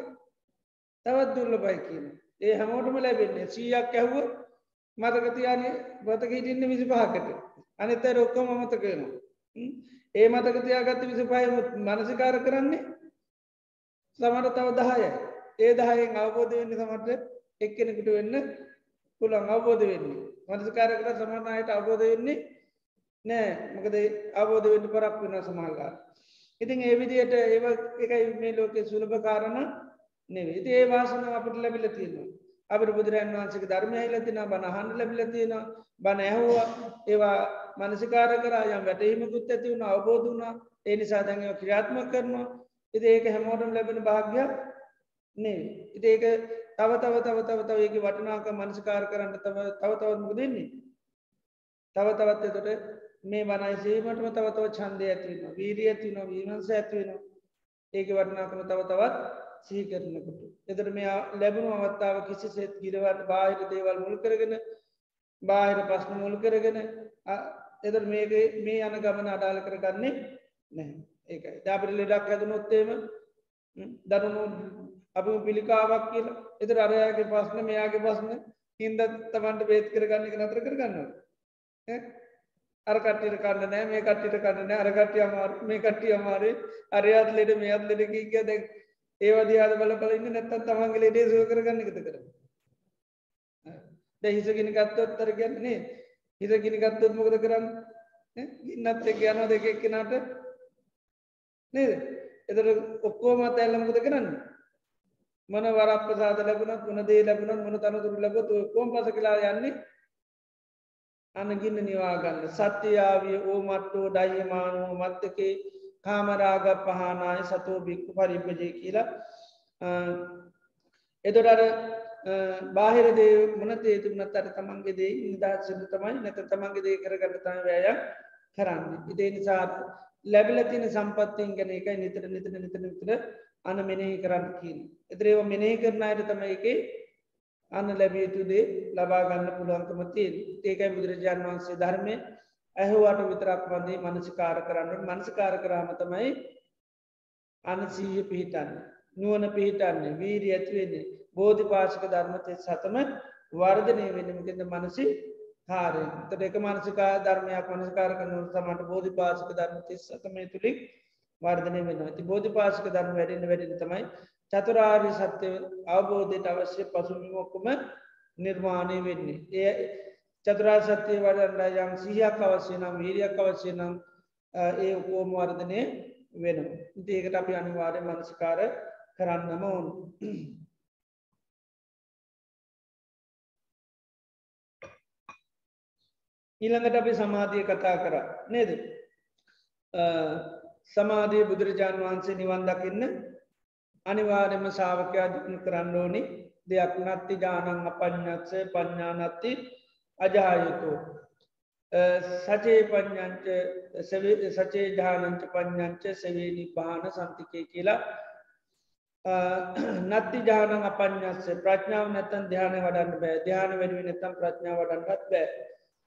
තවත් දුල්ල බයි කියන ඒ හැමෝටම ලැබෙන්නේ සීයක් ඇහුව මතකතියාන බතක හිටින්න විසි පහකට අනිත රොක්කොම මතකයනවා ඒ මතකතියාගත්ත විසි පහමුත් මනසිකාර කරන්නේ සමට තව දහයයි. ඒ දහයෙන් අවබෝධ වෙන්න සමට එක්කෙනෙකුට වෙන්න පුළන් අවබෝධ වෙන්නේ. මනසිකාර කර සමනයට අවබෝධ වෙන්නේ නෑ. මකද අවබෝධ වෙන්න පරක් වෙන සමහල්ලා ඉතින් ඒ විදියට ඒ එකයි මේ ලෝකෙ සුලභ කාරණ නෙවේ ඉති ඒ වාසන අපට ලැබිල තියෙනවා. අපට බුදුරන් වන්සක ධර්මය හිලතින බණ හන්ඩ ලැබිල තියෙන බණ ඇහුවා ඒවා මනසිකාර කරයම් වැටීමකුත් ඇති වුණ අවබෝධ වුණා. ඒ නිසා දැඟව ක්‍රියාත්ම කරනවා. ඉති ඒක හැමෝටම් ලැබෙන භාග්‍යයක් නේ ඉති ඒක තව තව තව තව තව ඒක වටනාක මනසිකාර කරන්න තව තව තවත්මක දෙන්නේ තව තවත් එතොට මේ වනයි සීමටම තවතව චන්දය ඇතිවෙන වීරිය ඇතින වීමන්ස ඇතිවෙන ඒක වටනාකම තව තවත් සිහි කරනකොට. එතට මේ ලැබුණු අවත්තාව කිසි සෙත් ගිරවට බාහිර දේවල් මුල් කරගෙන බාහිර ප්‍රශ්න මුල් කරගෙන එතර මේක මේ යන ගමන අඩාල කරගන්නේ නැහැ. ඒකයි. දාපට ලෙඩක් ඇදනොත්තේම දරුණු අපි පිළිකාවක් කියලා. එතර අරයාගේ පස්න මෙයාගේ පස්න හින්ද තමන්ට බේත් කරගන්න එක නතර කරගන්නවා අරකටට කන්න නෑ මේ කට්ටිට කන්න නෑ අරකට්ටිය අමාර මේ කට්ටිය අමාරේ අරයාත් ලෙඩ මේ අත් ලෙඩ කිය දැ ඒවදයාද බල බලන්න නැත්තන් තමන්ගේ ලෙඩේ සුව කරගන්න එකත කර ද හිසගෙන ගත්තොත් තර ගැන්නේ හිස ගිනි ගත්තොත් මොකද කරන්න? ඉන්නත් එක් යනෝ දෙක එක්කෙනට. නේද? එතර ඔක්කෝමත් ඇල්ලමකද කරන්න? මන වරප සාද ලැබුණත් මොන දේ ලැබුණත් මොන තනතුරු ලැබතු කෝම් පස කලා යන්නේ අනගින්න නිවාගන්න සත්‍යයාවිය ඕ මට්ටෝ ඩයිමානුව මත්තකේ කාමරාග පහනාය සතෝ බික්කු පරිපජය කියලා. එතොටර බාහිර දේ මොන තේතුමනත් අර තමන්ගේ දේ නිදහසද තමයි නැත තමන්ගේ දේ කරගන්න තම වෑයක් කරන්න. ඉදේ නිසා ලැබිලතින සම්පත්තියෙන් ගැන එකයි නිතර නිතර නිතර නිතර අන මෙනෙහි කරන්න කියන එතරේව මෙනෙහි කරන අයට තම එකේ අන්න ලැබිය යුතුදේ ලබාගන්න පුළුවන්කම තියෙන් ඒකයි බුදුරජාණන් වහන්සේ ධර්මය ඇහුවට විතරක් වන්දේ මනසිකාර කරන්න මනසිකාර කරාම තමයි අනසීය පිහිටන්න. නුවන පිහිටන්නේ. වීරී ඇතිවෙන්නේ බෝධි පාශක ධර්මතය සතම වර්ධනය වෙනමකෙද මනසි කාරය තට එක මනසිකා ධර්මයක් මනස්කාර කරනු සමට බෝධි පාශක ධර්මතය සතමය තුළික් වර්ධනය වෙන ඇති බෝධි පාශක ධර්ම වැඩෙන වැඩෙන තමයි චතුරාරි සත්‍ය අවබෝධයට අවශ්‍ය පසුමිමොක්කුම නිර්මාණය වෙන්නේ. ඒ චතුරා සත්‍යය වඩන්න යම් සිහයක් අවශ්‍ය නම් වීරියක් අවශ්‍ය නම් ඒ උකෝම වර්ධනය වෙන. ඒකට අපි අනිවාරය මනසිකාර කරන්නම ඕන්. ඊළඟට අපි සමාධිය කතා කර නේද සමාධී බුදුරජාණන් වහන්සේ නිවන් දකින්න අනිවාර්යම සාාවකයා දිකන කරන්න ඕනි. දෙයක් නත්ති ජානං අපඥත්ස පඥානත්ති අජායුතු සචේ පඥංච සචේ ජානංච පඥංච සවේනි පාන සන්තිකය කියලා. නත්ති ජානං අපඥස්ස ප්‍රඥාව නැතන් ධ්‍යාන වඩන්න බෑ. ධ්‍යාන වැඩුව නැතම් ප්‍රඥාව වඩන්නත් බෑ.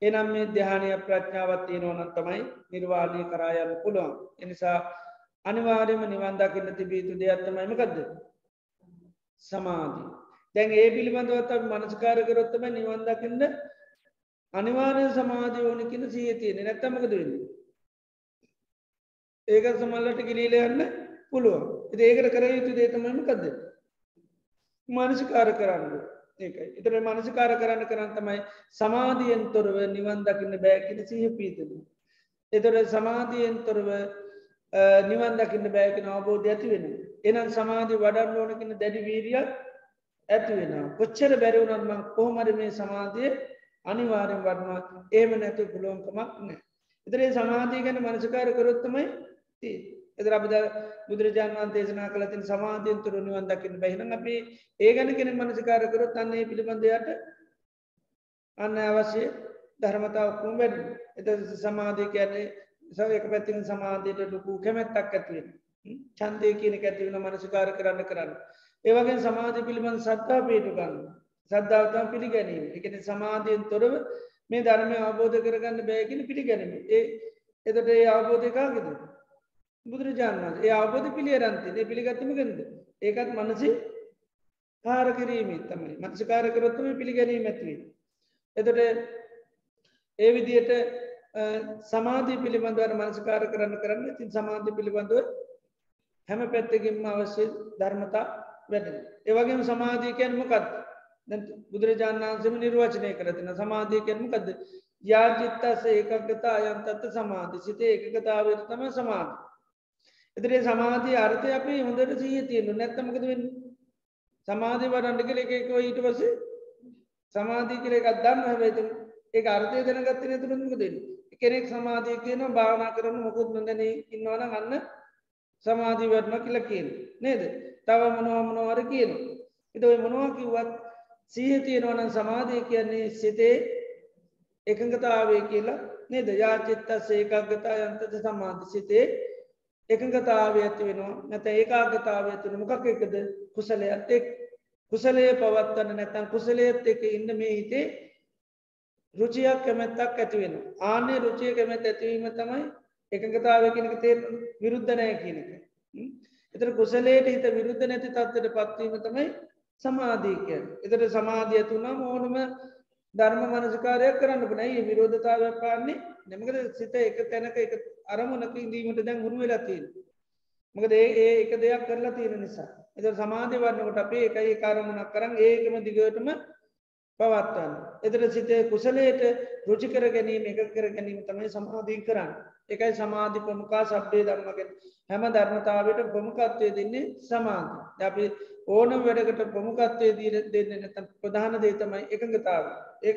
එනම් මේ ධ්‍යානය ප්‍රඥාවත් තියෙනවනන් තමයි නිර්වාණය කරායන්න පුළුවන්. එනිසා අනිවාර්යම නිවන්දකින්න තිබීතු දෙයක්ත්තමයිමකක්ද සමාධී දැන් ඒ පිළිබඳවත් මනස්කාර කරොත්තම නිවන්දකින්න අනිවාර්ය සමාධී ඕන කියන සිය තියෙන නැත්තමකද වෙන්න? ඒක සමල්ලට ගිලීල යන්න පුළුවන්. ඒකට කර යුතු දේතමයිමකක්ද මනසිකාර කරන්න. ඒකයි. එතර මනසිකාර කරන්න කරන්න තමයි සමාධියෙන් තොරව නිවන් දකින්න බෑකින සිහ පීතද. එතොර සමාධියෙන් තොරව නිවන් දකින්න බෑකෙන අවබෝධ ඇති වෙන. එනම් සමාධී වඩන්න ඕනකින දැඩි වීරියක් ඇති වෙන. කොච්චර බැරවුනත්ම කොහොමර මේ සමාධය අනිවාරෙන් වඩනවා ඒම නැතු පුළුවන්කමක් නෑ. එතරේ සමාධී ගැන මනසිකාර කරොත්තමයි තිී. එදර අපද බුදුරජාන් වන් දේශනා කලතින් සමාධීන් තුර නිවන් දකින්න බැහින අපි ඒ ගැන කෙන මනසිකාරකරොත් අන්නේ පිළිබඳයට අන්න අවශ්‍ය ධර්මතාවක්කුම් වැඩ එත සමාධී කියන්නේ සවක පැතින සමාධයට ලොකු කැමැත්තක් ඇතිවෙන චන්දය කියන ඇතිවෙන මනසිකාර කරන්න කරන්න. ඒවගේ සමාධ පිළිබඳ සත්තා පේටු ගන්න. සද්ධාවතම් පිළිගැනීම. එකන සමාධයෙන් තොරව මේ ධර්මය අවබෝධ කරගන්න බෑගෙන පිළිගැනීම. ඒ එතට ඒ අවබෝධකාගෙද බුදුරජාණන් ඒ අවබෝධ පිළියරන්තිේ පිළිගත්තමගෙනද ඒකත් මනසි කාර කිරීමේ තමයි. මනසිකාර කරොත්තම පිළිගැනීම ඇතිවී. එතට ඒ විදියට සමාධී පිළිබඳවර මනසිකාර කරන්න කරන්න තින් සමාධි පිළිබඳව හැම පැත්තකින්ම අවශ්‍ය ධර්මතා වැඩ. ඒවගේම සමාධීකයන් මොකත් බුදුරජාණන් වන්සම නිර්වචනය කරතින සමාධීකයන්ම කද යාජිත්තස ඒකගතා අයන්තත්ත සමාධි. සිතේ එකකතාවට තම සමාධී. එතරේ සමාධී අර්ථය අපි හොඳට සීහ තියෙනු නැත්තමකද වෙන්න? සමාධී වඩන්ඩ කළ එකකව ඊට පසේ සමාධී කර එකක් දන්න හැබයිතු ඒ අර්ථය දැනගත්තන තුරමක දෙන්න කෙනෙක් සමාධී කියන භාවනා කරන්න මොකුත් නොදැන ඉන්නවන ගන්න සමාධී වටම කියල කියන නේද? තව මනවාමනවාර කියන එතයි මොනවා කිව්වත් සීහ තියෙනවන සමාධී කියන්නේ සිතේ එකඟතාවේ කියලා නේද? යාචිත්ත සේකක්ගතා යන්තත සමාධි සිතේ එකඟතාව ඇති වෙනවා. නැත ඒකාගතාව ඇතින මොකක් එකද? කුසලයත් එක් කුසලය පවත්වන්න නැතන් කුසලයත් එක ඉන්න මේ හිතේ රුචියක් කැමැත්තක් ඇතිවෙන ආනේ රුචිය කැමැත් ඇතිවීම තමයි එකඟතාව කෙනක තේ විරුද්ධනය කියනක එතර කුසලයට හිත විරුද්ධ නැති තත්වට පත්වීම තමයි සමාධීකය එතට සමාධිය තුනම් ඕනම ධර්ම මනසිකාරයක් කරන්න පනයි විරෝධතාවයක් පාන්නේ නැමකද සිත එක තැනක එක අරමුණක ඉදීමට දැන් හුරු වෙලාතිීන් මකද ඒ ඒ එක දෙයක් කරලා තියෙන නිසා. එත සමාධය වන්නකොට අපේ එකයි කාරමුණක් කරන්න ඒකම දිගටම පවත්වන්න. එතර සිතේ කුසලයට රුචිකර ගැනීම එක කර ගැනීම තමයි සමාධී කරන්න. එකයි සමාධි ප්‍රමුකා සබ්්‍යේ ධර්මගෙන් හැම ධර්මතාවට ප්‍රමුකත්වය දෙන්නේ සමාධ අපි ඕනම් වැඩකට ප්‍රමුකත්වය දීර දෙන්න නැත ප්‍රධාන දේ තමයි එකඟතාව ඒ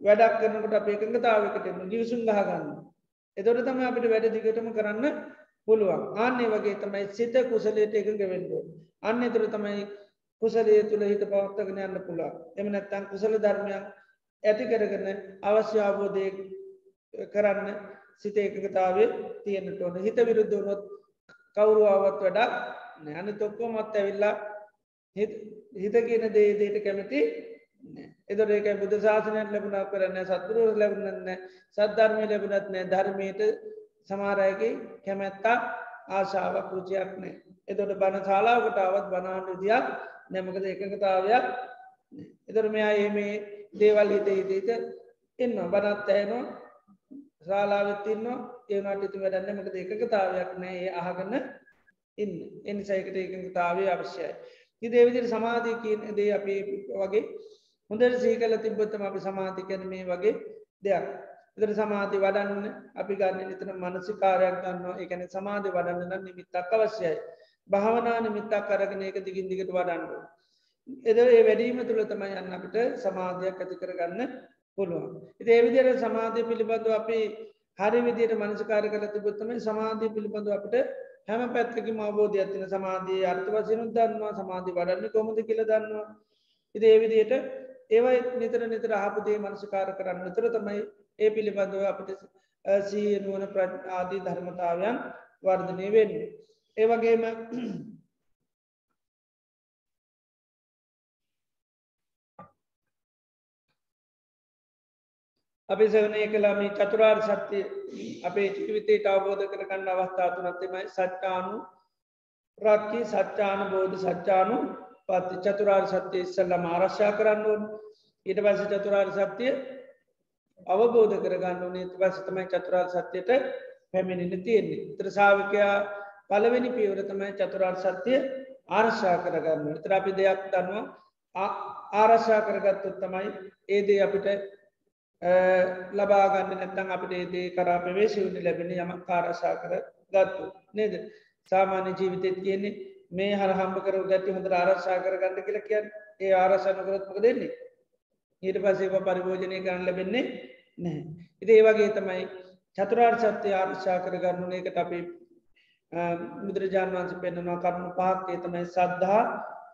වැඩක් කරනකට අප එකඟතාවකට ගිවිසුම් ගහගන්න එතොට තම අපිට වැඩ දිගටම කරන්න පුළුවන්. ආන්නේ වගේ තමයි සිත කුසලයට එකඟ වෙන්ඩෝ අන්න එතුර තමයි කුසලේ තුළ හිත පවත්තගෙන යන්න පුළා එම නැත්තන් කුසල ධර්මයක් ඇති කරගන්න අවශ්‍ය අවබෝධය කරන්න සිත එකකතාවේ තියෙන්න්නට ඕන. හිත විරුද්ධ වනොත් කවුරුවාවත් වැඩක් නෑන තොක්කෝ මත් ඇවිල්ලා හිත කියන දේ දේට කැමති එදොට ඒක බුදු ශාසනයක් ලැබුණක් කරන්න සත්තුරුව ලැබුණන්න සද්ධර්මය ලැබුණත් නෑ ධර්මයට සමාරයකි කැමැත්තා ආශාවක් රුචයක් නෑ එතොට බණ ශලාවකටාවත් බනාණ්ඩ දියක් නැමකද එකකතාවයක් එතර මෙයා ඒමේ දේවල් හිත හිතීත එන්න බනත් ඇයනවා ශාලාවත්තින්නවා ඒනට ඉතු වැඩන්න මකද එකකතාවයක් නෑ ඒ අහගන්න ඉන්න එනි සයිකට එකකතාවේ අවශ්‍යයි. ඉදේවිදිර සමාධී කියන දේ අපි වගේ හොඳට සීකල තිබ්බොත්තම අපි සමාධි කැන මේ වගේ දෙයක්. ඉදර සමාධි වඩන්න අපි ගන්න නිතන මනසි කාරයක් ගන්නවා එකන සමාධි වඩන්න නම් නිමිත්තක් අවශ්‍යයි. භාවනා නිමිත්තක් කරගෙන එක දිගින් දිගට වඩන්න. එද ඒ වැඩීම තුළ තමයි යන්න අපිට සමාධයක් ඇති කරගන්න පුළුවන්. ඉති ඒවිදිර සමාධය පිළිබඳව අපි හරි විදියට මනසකාර කර තිබොත්තම සමාධී පිළිබඳු අපට හැම පැත්තක මවබෝධ ඇතින සමාධී අර්ථ වසයනු දන්නවා සමාධී වඩන්න කොමද කියල දන්නවා ඉති ඒ විදියට ඒවයි නිතර නිතර ආපුදේ මනසකාර කරන්න නිතර තමයි ඒ පිළිබඳව අපට සීනුවන ප්‍රාදී ධර්මතාවයන් වර්ධනය වෙන්නේ. ඒවගේම අපි සවනය කලාම චතුරාර් සත්‍යය අපේ ජීවිතයට අවබෝධ කරගන්න අවස්ථාතුනත්තමයි සච්චානු ප්‍රක්කි සච්චාන බෝධ සච්චානු පත්ති චතුරාර් සත්‍යය ඉස්සල්ලම ආරශ්ා කරන්න ඕන්. ඊට පස චතුරාර් සත්‍යය අවබෝධ කරගන්න ඕනේ. පස තමයි චතුරාර් සත්‍යයට පැමිණින තියෙන්නේ. ත්‍රසාාවකයා පලවෙනි පියවර තමයි චතුරාර් සත්‍යය ආර්ශා කරගන්න. තරාපි දෙයක් දන්නවා ආරශ්ා කරගත්තුත් තමයි ඒදේ අපිට ලබාගන්න නැත්තන් අපිට ඒදේ කරා ප්‍රවේශවුණ ලැබෙන යම කාරශා කර ගත්තු නේද? සාමාන්‍ය ජීවිතත් කියන්නේ මේ හර හම්බ කර ගත්ති හොඳ ආරශා කර ගන්න කියල කියන් ඒ ආරශන කරත්මක දෙන්නේ ඊට පසේ පරිභෝජනය කරන්න ලැබෙන්නේ නැහැ. ඉති ඒවගේ තමයි චතුරාර් සත්‍යය ආර්ශා කරගන්නු ඒකට අපි බුදුරජාණන් වන්ස පෙන්නවා කරුණු පාක්කේ තමයි සද්ධහා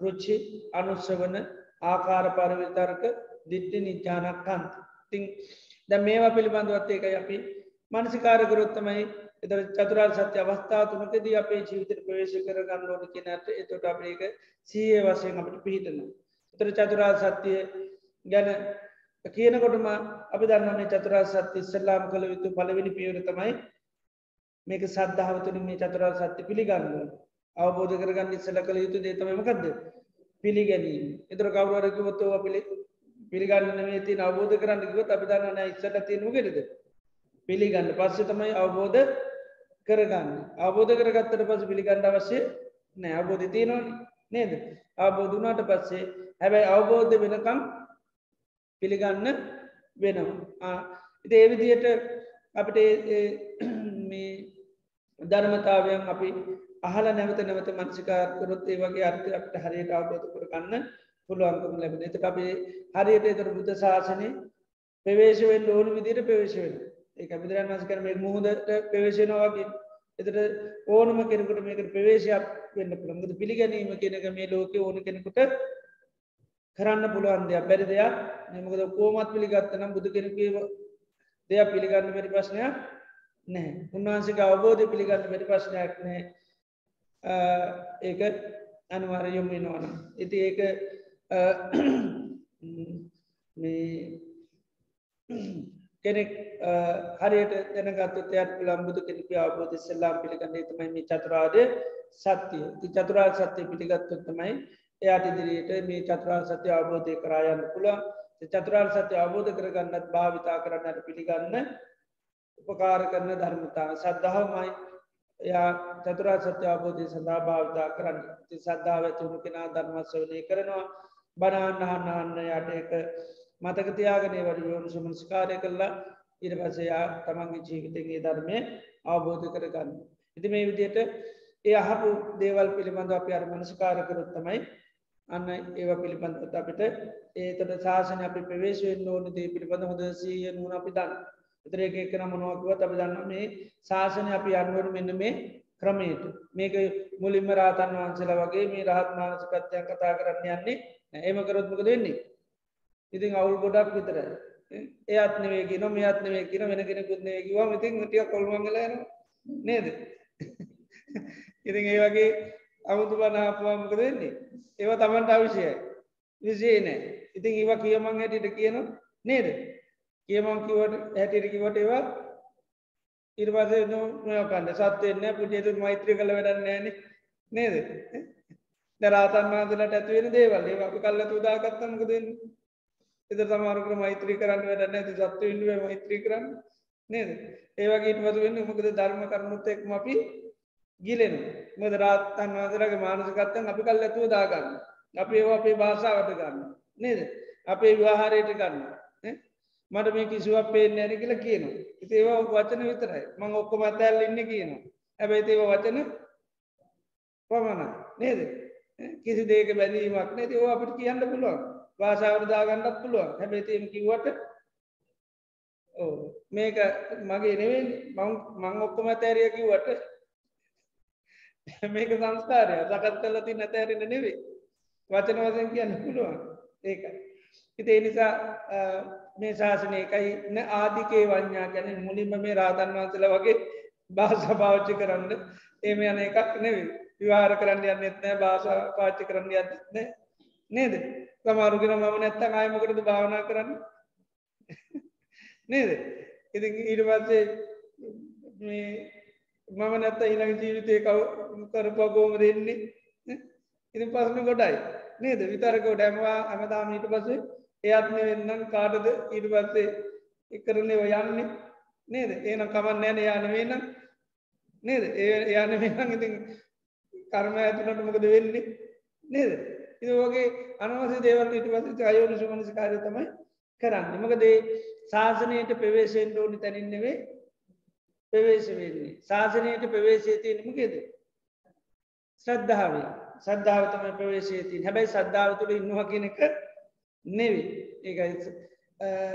රුච්චි අනුස්සවන ආකාර පරවිතර්ක දිට්ටි නිජානක් කන්ත තිං ද මේවා පිළිබඳවත් ඒකයි අපි මනසිකාරකරොත්තමයි එත චතුරාල් සත්‍ය අවස්ථා තුනකදී අපේ ජීවිතර ප්‍රවේශ කර ගන්න ඕන කියනට එතොට අපේක සීය වසයෙන් අපට පිහිටන. තර චතුරාල් සත්‍යය ගැන කියනකොටම අපි දන්නන්නේ චතුරා සත්‍ය ඉස්සල්ලාම් කළ යුතු පලවෙනි පියවර තමයි මේක සද්ධාවතුරින් මේ චතුරා සත්‍ය පිළිගන්න. අවබෝධ කරගන්න ඉස්සල කළ යුතු දේතමමකක්ද පිළිගැනීම. එතර කවරුවරකිවොත්තව පිළි පිළිගන්න ති අවබෝධ කරන්න කිවත් අපි දන්න ඉස්සට තියනුගෙනද පිළිගන්න. පස්සේ තමයි අවබෝධ කරගන්න. අවබෝධ කරගත්තට පස පිළිගන්න අවශ්‍ය නෑ. අවබෝධ තියනවා නේද? අවබෝධනාට පස්සේ හැබැයි අවබෝධ වෙනකම් පිළිගන්න වෙනවා. ඉති ඒවිදියට අපට මේ ධර්මතාවයන් අපි අහල නැවත නැවත මංසිකාරකොරොත් ඒ වගේ අර්ථ අපට හරියට අවබෝධ කරගන්න පුළුවන්කම ලැබෙන එත අපේ හරියට එතර බුද්ධ ශාසනය පවේශවෙන් ඕන විදිට පවේශවෙන ඒ අපිදරන් වස් කරම මුහදට පවේශනවාගේ එතට ඕනම කෙනෙකුට මේක ප්‍රවේශයක් වෙන්න පුළමුද පිළිගැනීම කෙනක මේ ලෝක ඕන කෙනෙකුට කරන්න පුළුවන් දෙයක්. බැරි දෙයක් නමකද කෝමත් පිළිගත්තනම් බුදු කෙනකව දෙයක් පිළිගන්න මැරි ප්‍රශ්නයක් නෑ. උන්වහන්සේ අවබෝධය පිළිගන්න මැරි ප්‍රශ්නයක් නෑ. ඒක අනුවාර යොමෙනවන ඉති ඒක කෙනෙක් හරියට දැනගත්තු තයක් ලම්බුදු කෙනෙක අවබෝධ සෙල්ලාම් පිළිගන්නේ තමයි මේ චතුරාදය සත්‍යය ති චතුරා සත්‍යය පිළිගත්තුත්තමයි එයාට ඉදිරියට මේ චතුරා සත්‍ය අවබෝධය කරායන්න පුළුවන්. චතුරාල් සත්‍ය අවබෝධ කරගන්නත් භාවිතා කරන්නට පිළිගන්න උපකාර කරන ධර්මතා. සද්ධහමයි එයා චතුරා සත්‍ය අවබෝධය සඳහා භාවිතා කරන්න. ති සද්ධාව ඇතුුණු කෙනා ධර්මස්වනය කරනවා. බනාන්නහන්න යට එක මතකතියාගනය වරයෝනු සුමස්කාරය කරලා ඉර පසයා තමන්ගේ ජීවිතගේ ධර්මය අවබෝධ කරගන්න. ඉති මේ විදියට ඒ අහපු දේවල් පිළිබඳ අප අර මනස්කාර කරොත් තමයි අන්න ඒව පිළිබඳ අපිට ඒතට ශාසන අපි ප්‍රවේශයෙන් ඕන දේ පිළිබඳ හොඳ සීය නුවන අපි දන්න. එතරේක එකන මොනුවක්වත් අපි දන්න මේ ශාසනය අපි අන්වරු මෙන්න මේ ක්‍රමයට. මේක මුලින්ම රාතන් වහන්සලා වගේ මේ රහත් මානසිකත්වයන් කතා කරන්න යන්නේ ඒම කරොත්මක දෙන්නේ ඉතින් අවුල් ගොඩක් විතර. ඒත්නවේ කියන මේ අත්නවේ කියන වෙන කෙනෙකුත්නේ කිවා ඉතින් ටිය කොල්මංගලන නේද? ඉතින් ඒ වගේ අමුතු බනාපවාමක දෙන්නේ ඒව තමන්ට අවිෂයයි විසේ නෑ. ඉතින් ඒවා කියමං හැටිට කියන නේද? කියමං කිවට හැටිට කිවට ඒවා ඉර්වාස නොකන්න සත්වයන්න පුජේතු මෛත්‍රය කළ වැඩන්න ෑන. නේද? දරාතන් වහන්සලට ඇතිවෙන දේවල්. ඒ අපි කල්ල තුදාගත්තමක දෙන්න එත තමාරකට මෛත්‍රී කරන්න වැඩන්න ඇති සත්ව ඉන්ුව මෛත්‍රී කරන්න. නේද? ඒවගේ ඉටවතු වෙන්න මොකද? ධර්ම කරනුත්තෙක්ම අපි ගිලෙන මද රාත්තන් වහන්සලගේ මානසකත්තන් අපි කල් ඇතුව දාගන්න අපි ඒවා අපේ භාෂාවට ගන්න නේද? අපේ විවාහාරයට ගන්න මට මේ කිසිුවක් පේෙන් ඇන කියල කියන ඒවා වචන විතරයි. මං ඔක්කොම අතැල් ඉන්න කියනවා. හැබැයි ඒව වචන පමණ නේද? කිසි දේක බැඳීමක් නේති ඕ අපිට කියන්න පුළුවන්. වාසාවරදාගන්නත් පුළුවන්. හැබැතිම කිවට ඕ මේක මගේ නෙවෙයි. මං ඔක්කොම තැරිය කිව්වට මේක සංස්කාරය සකත් කල ති නැතැරෙන නෙවේ වචන වසන් කියන්න පුළුවන්. ඒක හිතේ නිසා මේ ශාසනය එකයි. න ආධිකේ වඥා ගැන මුලින්ම මේ රාතන් වන්සල වගේ භාෂ පාච්චි කරන්න. ඒම යන එකක් නෙවේ විවාර කරන්න යන්න එත්නෑ භාෂ පාච්චි කරන්න යන්න නේද? සමාරුගෙන මම නැත්ත අයමකටද භාවනා කරන්න? නේද? ඉති ඊට පස්සේ මම නැත්ත ඊළඟ ජීවිතය කව කරපගෝම දෙන්නේ ඉති පසන ගොඩයි නේද? විතරකෝ ඩැමවා ඇමදාම ඊට පසේ එයත්ම වෙන්නම් කාටද ඊට පස්සේ එකරන්නේ යන්නේ? නේද? ඒන කමන්න ෑන යානවේ නම්. නේද? ඒ යාන වෙනම් ඉති කර්ම ඇතුනට මොකද වෙන්නේ? නේද? ඉ වගේ අනවස දේවල් ඉට පස අයෝනු සුමනසි කාරය තමයි කරන්න. මකදේ ශාසනයට පෙවේශයෙන් ඕනි තැනින්නෙවේ පෙවේශ වෙන්නේ. ශාසනයට පෙවේශය තියනමකේද ශ්‍රද්ධාව සද්ධාව තමයි ප්‍රවේශයතින් හැබැයි සද්ධාව තුළ ඉන්නවා කියන එක නෙවි ඒකයි.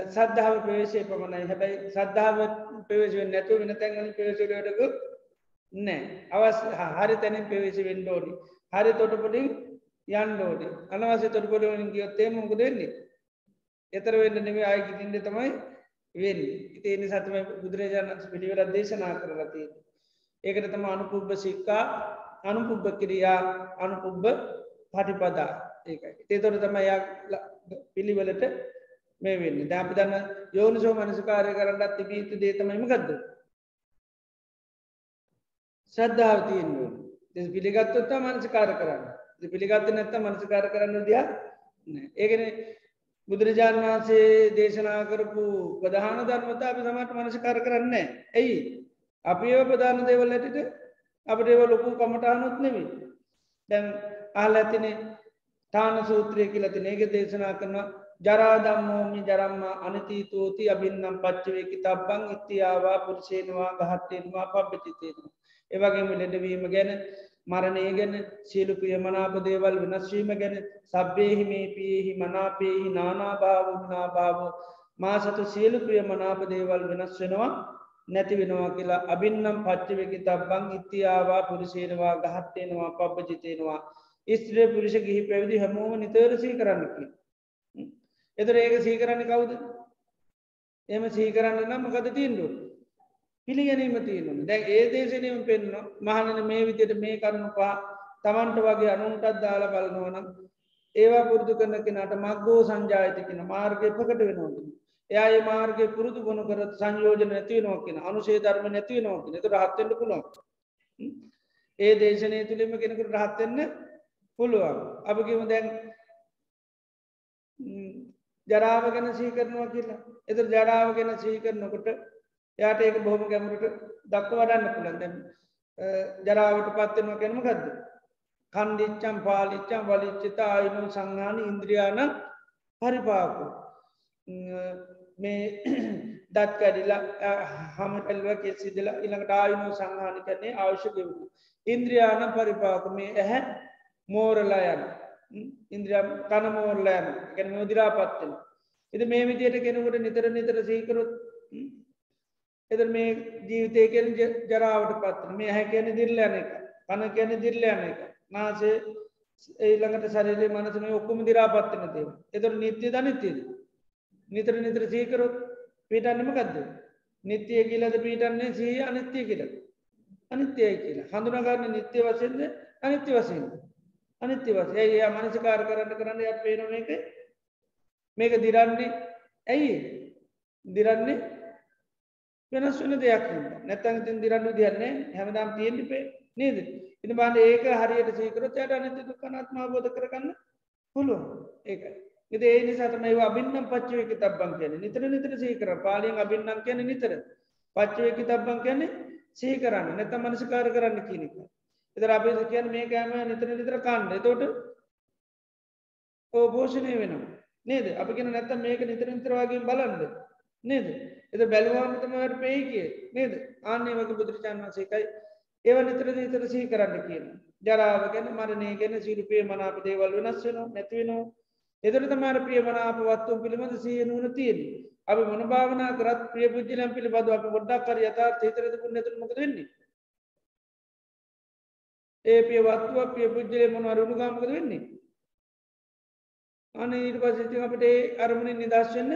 සද්ධාව ප්‍රවේශය පමණයි. හැබැයි සද්ධාව ප්‍රවේශවෙන් නැතු වෙන තැන්ගල ප්‍රවේශලටක නෑ. අවස් හරි තැනින් ප්‍රවේශ වෙන්ඩෝඩි හරි තොටපොටින් යන්ඩෝඩි අනවස තොටපොඩින් ගියොත්තේ මොකද වෙන්නේ? එතර වෙන්න නෙවේ ආයකිටින්ට තමයි වෙන් ඉතිනි සතම බුදුරජාණන් පිළිවෙල දේශනා කරලතිය ඒකට තම අනුපුබ්බ සික්කා අනුපුබ්බ කිරියා අනුපුබ්බ පටිපදා. ඒකයි. ඒතොට තම යා පිළිවලට මේ වෙන්න. දැපි දන්න යෝනිසෝ මනසිකාරය කරන්නත් තිබීතු දේතමයිම ගත්ද ශ්‍රද්ධාවතියෙන්ුව පිළිගත්තොත්තා මනසිකාර කරන්න. පිළිගත්ත නැත්ත මනසිකාර කරන්න දිය ඒගෙන බුදුරජාණන් වහන්සේ දේශනා කරපු ප්‍රධාන ධර්මතා අපි සමට මනසිකාර කරන්න ඇයි අපි ඒව ප්‍රධාන දේවල් ඇටිට අපට ඒව ලොකු කමටානුත් නෙවී දැන් ආල ඇතිනේ තාන සූත්‍රය කියලති නේග දේශනා කරන ජරාදම්මෝමි ජරම්ම අනතීතෝති අබින්නම් පච්චවේකි තබ්බං ඉත්තියාවා පුරුෂේනවා ගහත්තයෙනවා පබ්බිතිතයෙනවා. ඒවගේම ලෙඩවීම ගැන මරණය ගැන සියලු ප්‍රියමනාප දේවල් වෙනස්වීම ගැන සබ්බේහි මේ පියෙහි මනාපේහි නානාභාව නාභාව මා සතු සියලු ප්‍රියමනාප දේවල් වෙනස් වෙනවා නැති වෙනවා කියලා අබින්නම් පච්චවෙකි තබ්බං ඉත්තියාවා පුරුෂේනවා ගහත්තයෙනවා පබ්බ ජිතයෙනවා ස්ත්‍රය පුරුෂ ගිහි පැවිදි හැමෝම නිතරසී කරන්නකි. එතර ඒක සීකරන්න කවුද? එම සීකරන්න නම් මොකද තිීන්ඩු පිළිගැනීම තියෙනු දැ ඒ දේශනයම පෙන්න්න මහනන මේ විදියට මේ කරුණු පා තමන්ට වගේ අනුන්ටත් දාල බලනවනම් ඒවා පුරදු කරන කෙනට මක්ගෝ සංජායතකෙන මාර්ගය ප්‍රකට වෙනවද එයා මාර්ගය පුරුදු ගොුණු කර සංයෝජන නැතිව නොකින අනුසේ ධර්ම නැතිව නොකින තු රහත්තෙන්ට පුළොන් ඒ දේශනය තුළිම කෙනෙකුට රහත්තෙන්න පුළුවන්. අපිකිම දැන් ජරාව ගැන සීකරනවා කියලා. එත ජරාව ගැන සීකරනකොට යාට ඒක බොහොම ගැමරට දක්ක වඩන්න පුළන් දැම් ජරාවට පත්වෙනවා ගැනම ගදද කන්දිච්චම් පාලිච්චම් වලිච්චිතා අයිනු සංහාන ඉන්ද්‍රියාන පරිපාකු. මේ දත් කැඩිලා හමටල්ව කෙසිදලා ඉළඟට ආයුනු සංහානි කරන්නේ අවශ්‍යකවු ඉන්ද්‍රියාන පරිපාක. මේ ඇහැ මෝරලා යන. ඉන්ද්‍රියම් කනමෝරලා යන. ගැන මෝදිරා පත්වෙන එද මේ විදියට කෙනෙකුට නිතර නිතර සීකරොත් එද මේ ජීවිතයකෙන් ජරාවට පත්වන මේ හැ කියන දිරලයන එක. පන කියන දිරලයන එක. නාසේ ඒළඟට සරලේ මනසම ඔක්කොම දිරාපත්වන තේව එතර නිත්‍ය දනිත්‍යද නිතර නිතර සීකරොත් පිටන්නම ගදද නිත්‍යය කියලද පීටන්නේ සී අනිත්‍යය කියල. අනිත්‍යය කියලා. හඳුනගන්න නිත්‍ය වසෙන්ද අනිත්‍ය වසයෙන් අනිත්‍ය වස ඒ මනසිකාර කරන්න කරන්න ය පේන එක මේක දිරන්නේ ඇයි? දිරන්නේ වෙනස් වන දෙයක් නැතන් තින් දිරන්නු දියන්නේ හැමදාම් තියෙන්ටිපේ නේද? ඉති බාන්න ඒක හරියට සීකරොත් යට අනිත දුක්කනත්මා බෝධ කරගන්න පුළුවන්. ඒකයි ඉති ඒ නිසාතම ඒ අබින්නම් පච්චවයකි තබ්බන් කියන නිතර නිතර සීකර පාලියෙන් අබින්නම් කියන නිතර. පච්චවයකි තබ්බන් කියන්නේ සීකරන්න නැත මනසිකාර කරන්න කියනක එතර අපේ කියන් මේ කෑම නිතර නිතර කන්න. තෝට ඕපෝෂණය වෙනවා. නේද? අපි කියෙන නැත්ත මේක නිතර නිතරවාගේ බලන්ද නේද? එත බැලවාමතමට පේ කිය. නේද? ආන්නේ වගේ බුදුරජාන් වන්සේකයි ඒව නිතර නිතර සහි කරන්න කියන ජරාව ගැන මරණය ගැන සිරිපේ මනාප දේවල් වෙනස් වෙනවා නැතිවෙනවා එදර තමාර ප්‍රියමනාප වත්තුම් පිළිබඳ සිය නුවන තියෙන අපි මොන භාවනා කරත් ප්‍රිය පුද්ජලම් පිළිබඳ අප ගොඩක් කර යතා තේතරද පුුණ නැතුමක වෙන්නේ? ඒ පිය වත්තුව පිය පුද්ජලේ මොන අරුණු ගාමකද වෙන්නේ? අන ඊට පසිති අපට ඒ අරමුණ නිදර්ශන්න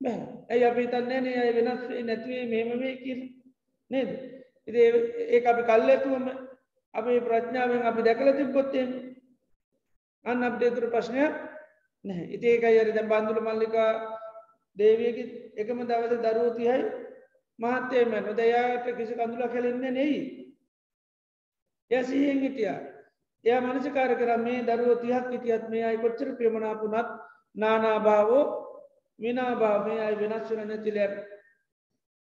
බැ. ඇයි අපි තන්නේ නේ අය වෙනස් නැතිවේ මෙම වේ කියල? නේද? ඉ ඒ අපි කල්ලඇතුවම අපේ ප්‍රඥාවෙන් අපි දැකල තිබ්බොත්තේම අන්න අප්ඩේතුර ප්‍රශ්නයක් නැහැ. ඉතිඒකයි අරි දැ බන්දුල මල්ලිකා දේවියකි එකම දවස දරුවතියයි මහත්තයම නොදයාට කිසි කඳුල කැලෙන්න නෙයි. ය සිහෙන් හිටියා. එය මනසිකාර කර මේ දරුව තිහක් හිටියත් මේ අයි කොච්චර ප්‍රමණාපුනත් නානාභාවෝ විනාභාවය අයි වෙනස් වන නැතිලයක්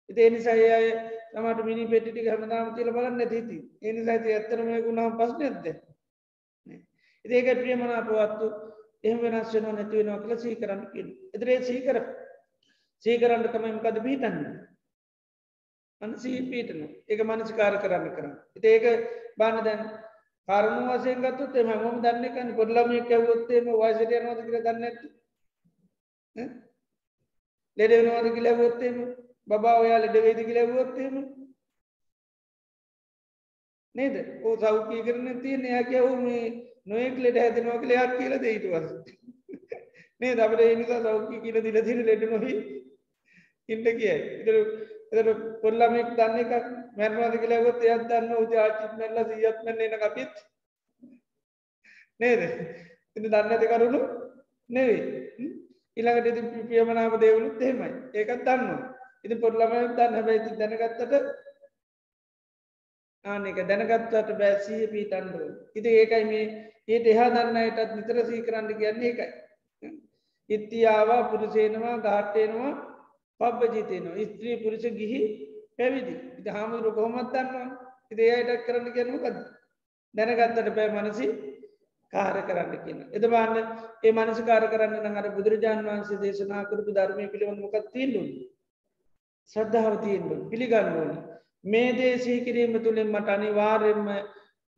ඉති එනිසාය අය තමට මිනි පෙටිටි හමදාම තිල බලන්න ඇතිති එනිසාති ඇත්තරම ගුණාම් පස් නැද්ද ඉඒක ප්‍රියමනාපවත්තු එහම වෙනස් වෙන නැතිවෙනවා කළ සීකරන්න කිය එදරේ සීකර සීකරන්න තමයි මකද බීටන්න අන්න සී පීටන එක මනසිකාර කරන්න කරන්න. ඒක බාන දැන් කරුණු වසයෙන් ගත්තුත් එම හොම දන්නකන්න පොඩලම කැවොත්තේම වයිසට යනවාද කියල දන්නඇත ලෙඩ වෙනවාද කිලැවොත්තේම බා ඔයා ලෙඩ වේද කිලැවොත්තේම නේද? ඕ සෞඛී කරන තිය නයාකැව් මේ නොයෙක් ලෙඩ හැදෙනවා කළයක් කියල දෙයිටවස් මේ දබට එනිසා සෞඛී කියල දිල සිර ලෙඩ නොහි ඉන්ට කියයි. ඉතර එතර පොල්ලමෙක් දන්න එකක් මැරවාද කියලගොත් එයත් දන්න උති ආචිත් මැල්ල සියත්මන්න එන අපිත් නේද? ඉති දන්න ඇති කරුණු නෙවේ ඉළඟට ඉති පියමනාව දේවලුත් එහෙමයි. ඒකත් දන්නවා. ඉති පොඩ්ලම දන්න හැබැයිති දැනගත්තට ආනක දැනගත්තට බෑසීහ පීටන්ඩුව ඉති ඒකයි මේ ඒට එහා දන්නයටත් නිතර සී කරන්න කියන්නේ එකයි ඉත්තියාවා පුරුසේනවා ගාට්ටේනවා පබ්බ ජීතයනවා ස්ත්‍රී පුරුෂ ගිහි පැවිදි ඉති හාමුදුරු කොහොමත් දන්නවා ඉති අයට කරන්න කියනමකද දැනගත්තට පෑ මනසි කාර කරන්න කියන. එද බාන්න ඒ මනස කාර කරන්න නහර බුදුරජාණන් වහන්සේ දේශනා කරපු ධර්මය පිළිවන මොකක් තිීල්ලු. ශ්‍රද්ධාව තිීන්ලු පිළිගන්න ඕන. මේ දේ සීකිරීම තුළින් මට අනිවාර්යෙන්ම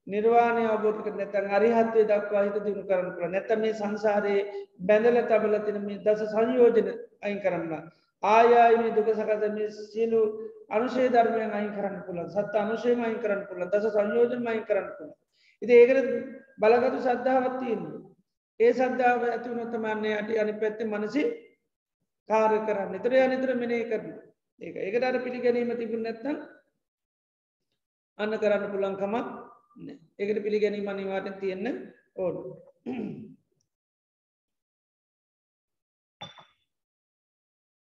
නිර්වාණය අවබෝධ කර නැතන් අරිහත්වය දක්වා හිත දිනු කරන්න පුළ නැත මේ සංසාරයේ බැඳල තබල තින මේ දස සංයෝජන අයින් කරන්න. ආයාම දුක සකතම සියලු අනුශේ ධර්මය අයින් කරන්න පුළන් සත්ත අනුශයම අයින් කරන්න පුළ දස සංයෝජන අයින් කරන්න පුළ ඉති ඒකට බලගතු සද්ධාවත්තියෙන් ඒ සද්ධාව ඇතිවනොත්තමන්නේ අට අනි පැත්ති මනසි කාර කරන්න. නිතර අනිතර මෙනේ කරන ඒක. ඒකට අර පිළිගැනීම තිබුණ නැත්තම් අන්න කරන්න පුළන්කමක් ඒකට පිළිගැනීම අනිවාට තියෙන්න ඕඩු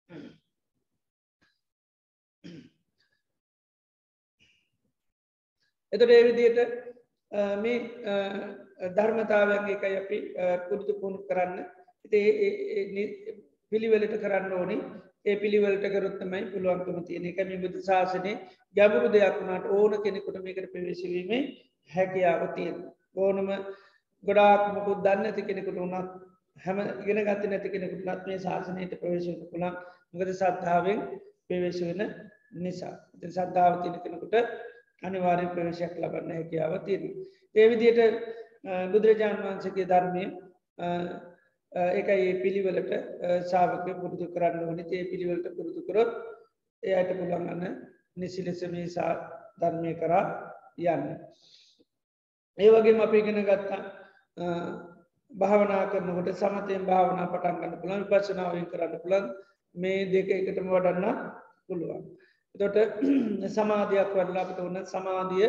එතට ඒවිදියට මේ ධර්මතාවයන් එකයි අපි පුරුදු පුුණු කරන්න. පිළිවෙලට කරන්න ඕනි. ඒ පිළිවලට කරොත්තමයි පුළුවන්කම තියෙන එක මේ බුදු ශාසනය ගැබුරු දෙයක් වුණට ඕන කෙනෙකුට මේකට පිවිසිවීමේ හැකියාව තියෙන ඕනම ගොඩාක්මකුත් දන්න ඇති කෙනෙකුට වුණත් හැම ගෙන ගත නැති කෙනෙකුට නත් මේ ශාසනයට ප්‍රවේශයට පුළන් මකද සත්තාවෙන් පෙවේශ වෙන නිසා සද්ධාව තින කෙනෙකුට අනිවාරය ප්‍රවේශයක් ලබන්න හැකියාව තියෙන. ඒවිදියට බුදුරජාණන් වහන්සගේ ධර්මය ඒකයි පිළිවලට සාාවක පුරුදු කරන්න වනි ඒ පිළිවලට පුරුදු කරොත් එයට පුළන්ගන්න නිසිලෙස මේ සා ධර්මය කරා යන්න. ඒ වගේ අපි ඉගෙන ගත්තා භාවනා කරනකොට සමතයෙන් භාවනා පටන්ගන්න පුළන් විපශනාවෙන් කරන්න පුළන් මේ දෙක එකටම වඩන්න පුළුවන්. තොට සමාධයක් වඩලා අපට ඔන්න සමාධිය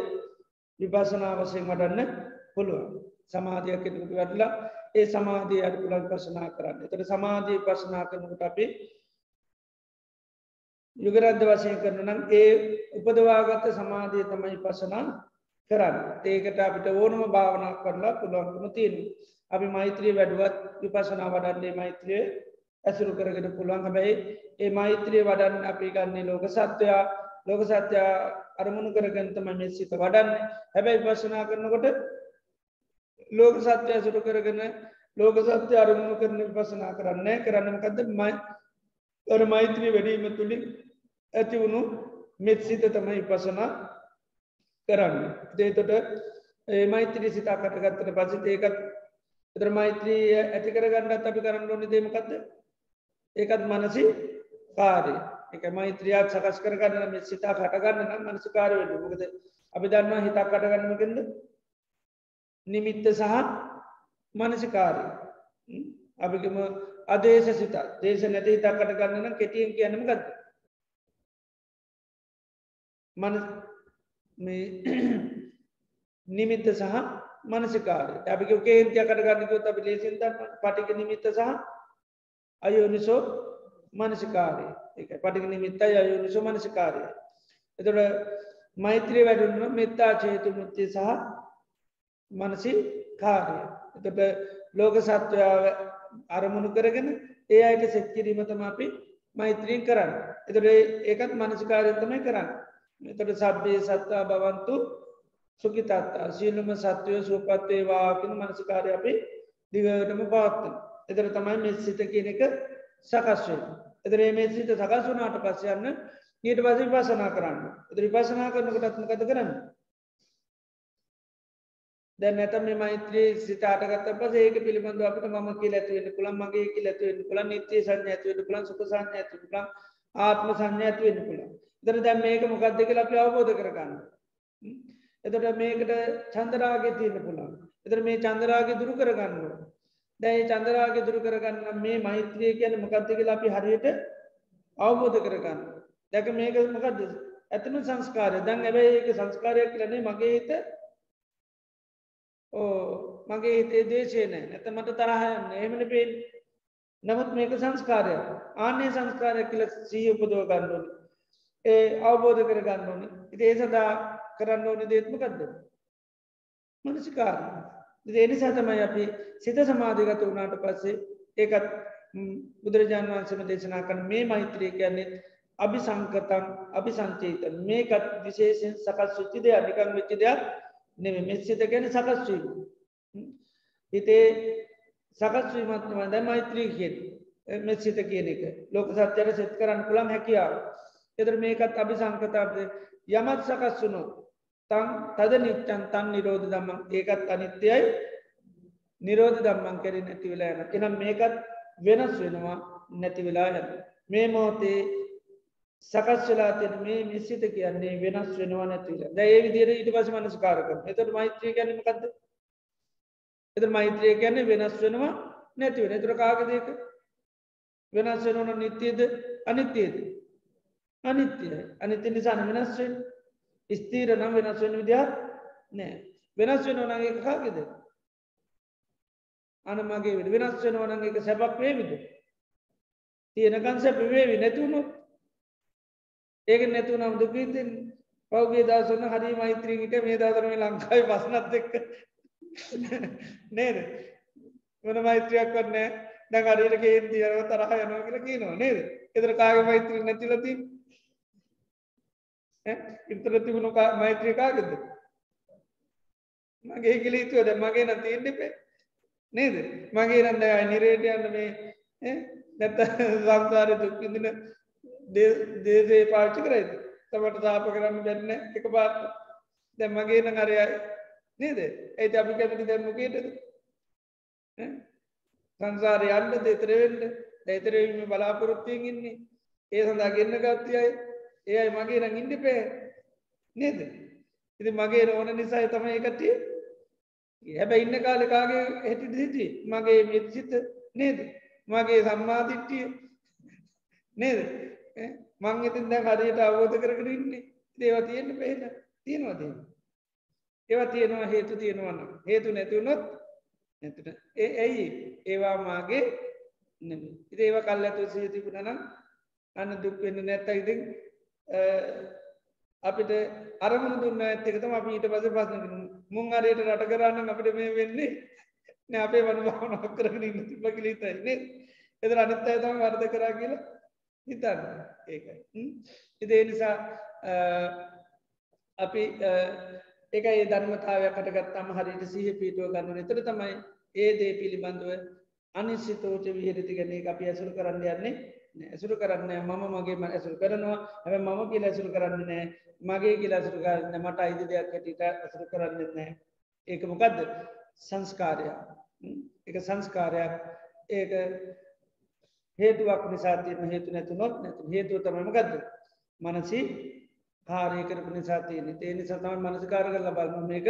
විපසනා වසයෙන් වඩන්න පුළුවන්. සමාධයක් කෙටකුට වැඩලා ඒ සමාධී අඩ පුලන් පසනා කරන්න. තට සමාධී පසනා කරනකට අපි යුගරද්ධ වසය කරන නම් ඒ උපදවාගත්ත සමාධිය තමයි පසනා කරන්න. ඒකට අපිට ඕනම භාවනා කරලා පුළුවන්කම තියෙන අපි මෛත්‍රී වැඩුවත් විපසනා වඩන්නේ මෛත්‍රයේ ඇසුරු කරගෙන පුළුවන්. හැබැයි ඒ මෛත්‍රයේ වඩන්න අපි ගන්නේ ලෝක සත්වයා ලෝක සත්‍යයා අරමුණු කරගන්තම මෙ සිත වඩන්න. හැබැයි පශනා කරනකොට ලෝක සත්‍යය සුරු කරගෙන ලෝක සත්‍ය අරමුණු කරන පසනා කරන්න කරන්නමකද මයි ඔර මෛත්‍රී වැඩීම තුළින් ඇති වුණු මෙත් සිත තමයි පසනා කරන්න. දේතොට ඒ මෛත්‍රී සිතා කටගත්තට පසිත ඒකත් එතර මෛත්‍රී ඇති කරගන්නත් අපි කරන්න ඕනි දේමකක්ද ඒකත් මනසි කාරය එක මෛත්‍රයක් සකස් කරගන්න මෙ සිතා කටගන්න නම් මනසිකාර වෙන්න මොකද අපි දන්නවා හිතක් කටගන්නමකෙන්ද නිමිත්ත සහ මනසිකාරය අපිකම අදේශ සිත දේශ නැති හිතක්කට ගන්නන කෙටියෙන් කියනම ගත්ත මන නිමිත්ත සහ මනසිකාර අපික කේන්තියකට ගන්නකව අපි ලේසින්ත පටික නිමිත්ත සහ අයෝනිසෝ මනසිකාරය. එක පටික නිමිත්තයි අයෝනිසෝ මනසිකාරය. එතොට මෛත්‍රී වැඩුන්න මෙත්තා චේතු මුත්තිය සහ මනසි කාරය එතට ලෝක සත්වයාව අරමුණු කරගෙන ඒ අයට සෙක්කිරීමතම අපි මෛත්‍රීන් කරන්න. එතට ඒකත් මනසිකාරයතමයි කරන්න. එතට සබ්බේ සත්තා බවන්තු සුකිතත්තා සීලුම සත්වය සූපත්තේවාකන මනසිකාරය අපි දිගටම පවත්තන එතර තමයි මෙසිත කියන එක සකස්වේ එතර මේ සිත සකස් වනාට පස්ස යන්න ඊට පස විපසනා කරන්න. එතර විපසනා කරනකටත්මකත කරන්න? දැ නැත මේ මෛත්‍රී සිතාටගත පස ඒක පිළිබඳ අපට ම කිය ඇතිවෙන්න පුළන් මගේ කිය ඇතිවෙන්න පුළන් නිත්‍ය සංඥ ඇතිවෙන්න පුළන් සුක සංඥ ඇති පුළන් ආත්ම සංඥ ඇතිවෙන්න පුළන් දර දැම් මේක මොකක්ද කියලා අපි අවබෝධ කරගන්න. එතට මේකට චන්දරාගේ තියෙන පුළන් එතර මේ චන්දරාගේ දුරු කරගන්න දැයි චන්දරාගේ දුරු කරගන්න මේ මෛත්‍රය කියන මොකක්ද කියලා අපි හරියට අවබෝධ කරගන්න. දැක මේක මොකක්ද ඇතන සංස්කාරය. දැන් ඇබැයි ඒක සංස්කාරයක් කියලනේ මගේ හිත ඕ මගේ හිතේ දේශය නෑ. නැත මට තරහයන්න එමන පේෙන් නමුත් මේක සංස්කාරය ආන්‍ය සංස්කාරය කියල සී උපදව ගන්නඩුවන ඒ අවබෝධ කර ගන්න ඕනි. ඉති ඒ සඳහා කරන්න ඕනි දේත්මකක්ද මනසිකාර එනි සතමයි අපි සිත සමාධිගත වුණාට පස්සේ ඒකත් බුදුරජාණන් වන්සම දේශනා කන මේ මෛත්‍රය කියන්නේ අභි සංකතන් අභි සංචේතන් මේකත් විශේෂෙන් සකස් සුච්චි දෙයක් නිකං වෙච්චි දෙයක් නෙම මෙස්සිත ගැන සකස්වීම හිතේ සකස්වීමත්ම දැ මෛත්‍රී කියෙන් මෙස්සිත කියන එක. ලෝක සත්‍යයට සෙත් කරන්න පුළන් හැකියාව. එතර මේකත් අභි සංකතාපද යමත් සකස් වුණු තන් තද නිච්චන් තන් නිරෝධ දම්මන් ඒකත් අනිත්‍යයි. නිරෝධ දම්මන් කැරි නැති වෙලා යන එනම් මේකත් වෙනස් වෙනවා නැති වෙලා යන මේ මොහොතේ සකස් වෙලා තින මේ මිස්සිත කියන්නේ වෙනස් වෙනවා නැතිල දැඒ විදිර ඉට පස මනස්කාරක එතට මෛත්‍රය ගැනීමකක්ද එත මෛත්‍රය ගැන්නේ වෙනස් වෙනවා නැතිවෙන එතුර කාගදයක වෙනස් වෙනවන නිත්‍යයද අනිත්‍යයද අනිත්‍යය අනිත්‍ය නිසාන වෙනස්වෙන් ස්තීර නම් වෙනස් වෙන විදිහත් නෑ. වෙනස් වෙන වනගේ කාගෙද? අන මගේ වෙනස් වෙන වනගේ සැපක් වේවිද? තියෙනකන් සැප වේවි. නැතිවුණොත් ඒක නැතු නම් දුකීතින් පෞගේ දසන්න හරි මෛත්‍රීගිට මේ දාතරම ලංකායි පසනත් එක්ක. නේද? වන මෛත්‍රයක් වන්නේ දැකරට කේන්ති අරව තරහ යනවා කියලා කියනවා. නේද? එතර කාග මෛත්‍රී නැතිලති ඉතර තිබුණු මෛත්‍රී කාගෙද? මගේ කිලිතුව ද මගේ නම් තියෙන්ටපේ නේද? මගේ රන්න නිරේට යන්න මේ නැත්ත සංසාර දුක්කිදින දේශේ පාච්චි කරයිද? තමට තාප කරන්න බැන්න එක පාත් දැ මගේ න අරයයි නේද? ඇයි අපි කැමති දැම්මකේටද සංසාරය අන්න දෙතරවෙන්න ඇතරවීම බලාපොරොත්තියෙන් ඉන්නේ. ඒ සඳහා ගන්න ගත්තියයි ඒයි මගේ නම් ඉන්ඩි පේ නේද? ඉති මගේ ඕන නිසා තම එකටිය හැබැ ඉන්න කාලෙකාගේ හැටි සිටි මගේ මිත්සිත නේද? මගේ සම්මාධිට්ටිය නේද? මං ඉතින් දැන් හරියට අවබෝධ කරගෙන ඉන්නේ. ඒවා තියෙන්න පේන තියෙනවා තියෙන ඒවා තියෙනවා හේතු තියෙනවන්න හේතු නැතිවුණොත් නැතට ඒ ඇයි ඒවා මාගේ නෙමේ ඉති ඒවා කල් ඇතු සිය තිබුණනම් අන්න දුක් වෙන්න නැත්ත ඉතින් අපිට අරමුණ දුන්න ඇත්තකතම අපි ඊට පස පස්සන මුං අරයට රට කරන්න අපිට මේ වෙන්නේ නෑ අපේ වනු භාවනක් කරගෙන ඉන්න තිබ කිලිතයින්නේ එදර අනිත් අයතම වර්ද කරා කියලා හිතන්න. ඒකයි. ඉදේ නිසා අපි ඒකයි ධර්මතාවයකට ගත්තම හරිට සහ පිටුව ගන්න එතර තමයි ඒ දේ පිළිබඳුව අනිසිතෝච විහිරති ගන්නේ අපි ඇසුරු කරන්න යන්නේ. ඇසුරු කරන්න මම මගේම ඇසුරු කරනවා. හැම මම කියල ඇසුරු කරන්න නෑ. මගේ කියල ඇසුරු කරන්න මට අයිද දෙයක් හැටිට ඇසුරු කරන්න නෑ. ඒක මොකක්ද සංස්කාරය එක සංස්කාරයක්. ඒක හේතුවක් නිසාතියන හේතු නැතුනොත් නැතු හේතුව තමම ගත්ද මනසි කාරය කරපු නිසාතියන ඒ නිසාතම මනසකාර කල බලම. මේක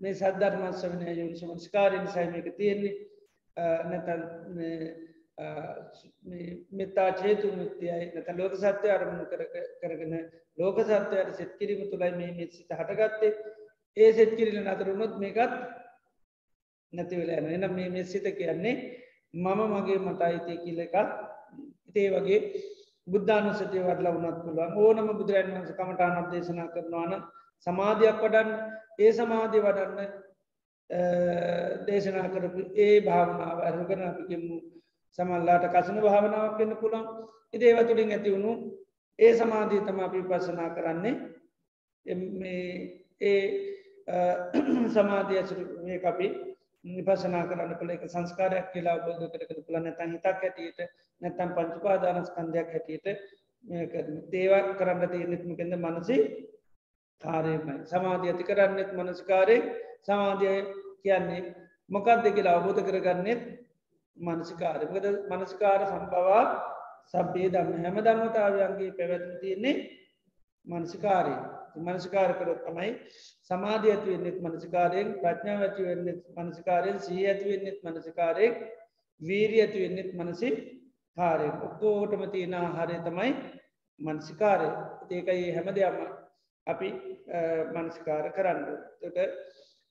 මේ සද්ධර්මත් සවනය යුනිස මස්කාරය නිසාමක තියෙන්නේ. නැතල් මෙතා චේතු මුත්තියයි නැත ලෝක සත්‍යය අරමුණු කරගෙන ලෝක සත්‍යයට සෙත් කිරීම තුළයි මේ මෙ සිත හටගත්තේ. ඒ සෙත් කිරිල නතරුණොත් මේකත් නැතිවල යන එනම් මේ මෙසිත කියන්නේ මම මගේ මට අයිතය කියල එකක්. ඉතේ වගේ බුද්ධානුසතිය වටලා වනත් පුළුවන්. ඕනම බුදුරන් වන්ස කමටානත් දේශනා කරනවාන සමාධයක් වඩන්න ඒ සමාධය වඩන්න දේශනා කරපු ඒ භාවනාව අරුගන අපිකෙමු සමල්ලාට කසන භාවනාවක් කන්න පුළන් ඉදේව තුළින් ඇති වුණු ඒ සමාධී තම අපි පසනා කරන්නේ. ඒ සමාධය ඇසුරු මේ අපි නිපසනා කරන්න කළ එක සංස්කාරයක් කියලා බෝධ කරකළ පුළ නැතන් හිතක් හැටියට නැත්තම් පංචුපාදානස්කන්ධයක් හැටියට දේවක් කරන්න තියනෙත්මකෙන්ද මනසි කාරයමයි සමාධිය ඇති කරන්නෙත් මනස්කාරය සමාධිය කියන්නේ මොකක්ද කියලා අවබෝධ කරගන්නෙත් මනසිකාරමකද මනස්කාර සම්බවා සබ්බේ දන්න හැම ධර්මතාවයන්ගේ පැවැත්ම තියන්නේ මනසිකාරය. මනසිකාර කරොත් තමයි සමාධිය ඇතිවෙන්නෙත් මනසිකාරයෙන් ප්‍රඥාව ඇතිවෙන්නෙත් මනසිකාරයෙන් සී ඇතිවෙන්නෙත් මනසිකාරයෙක් වීරී ඇතිවෙන්නෙත් මනසි කාරය ඔක්කෝටම තියෙන ආහාරය තමයි මනසිකාරය. ඒකයි හැම දෙයක්ම අපි මනසිකාර කරන්න. තොට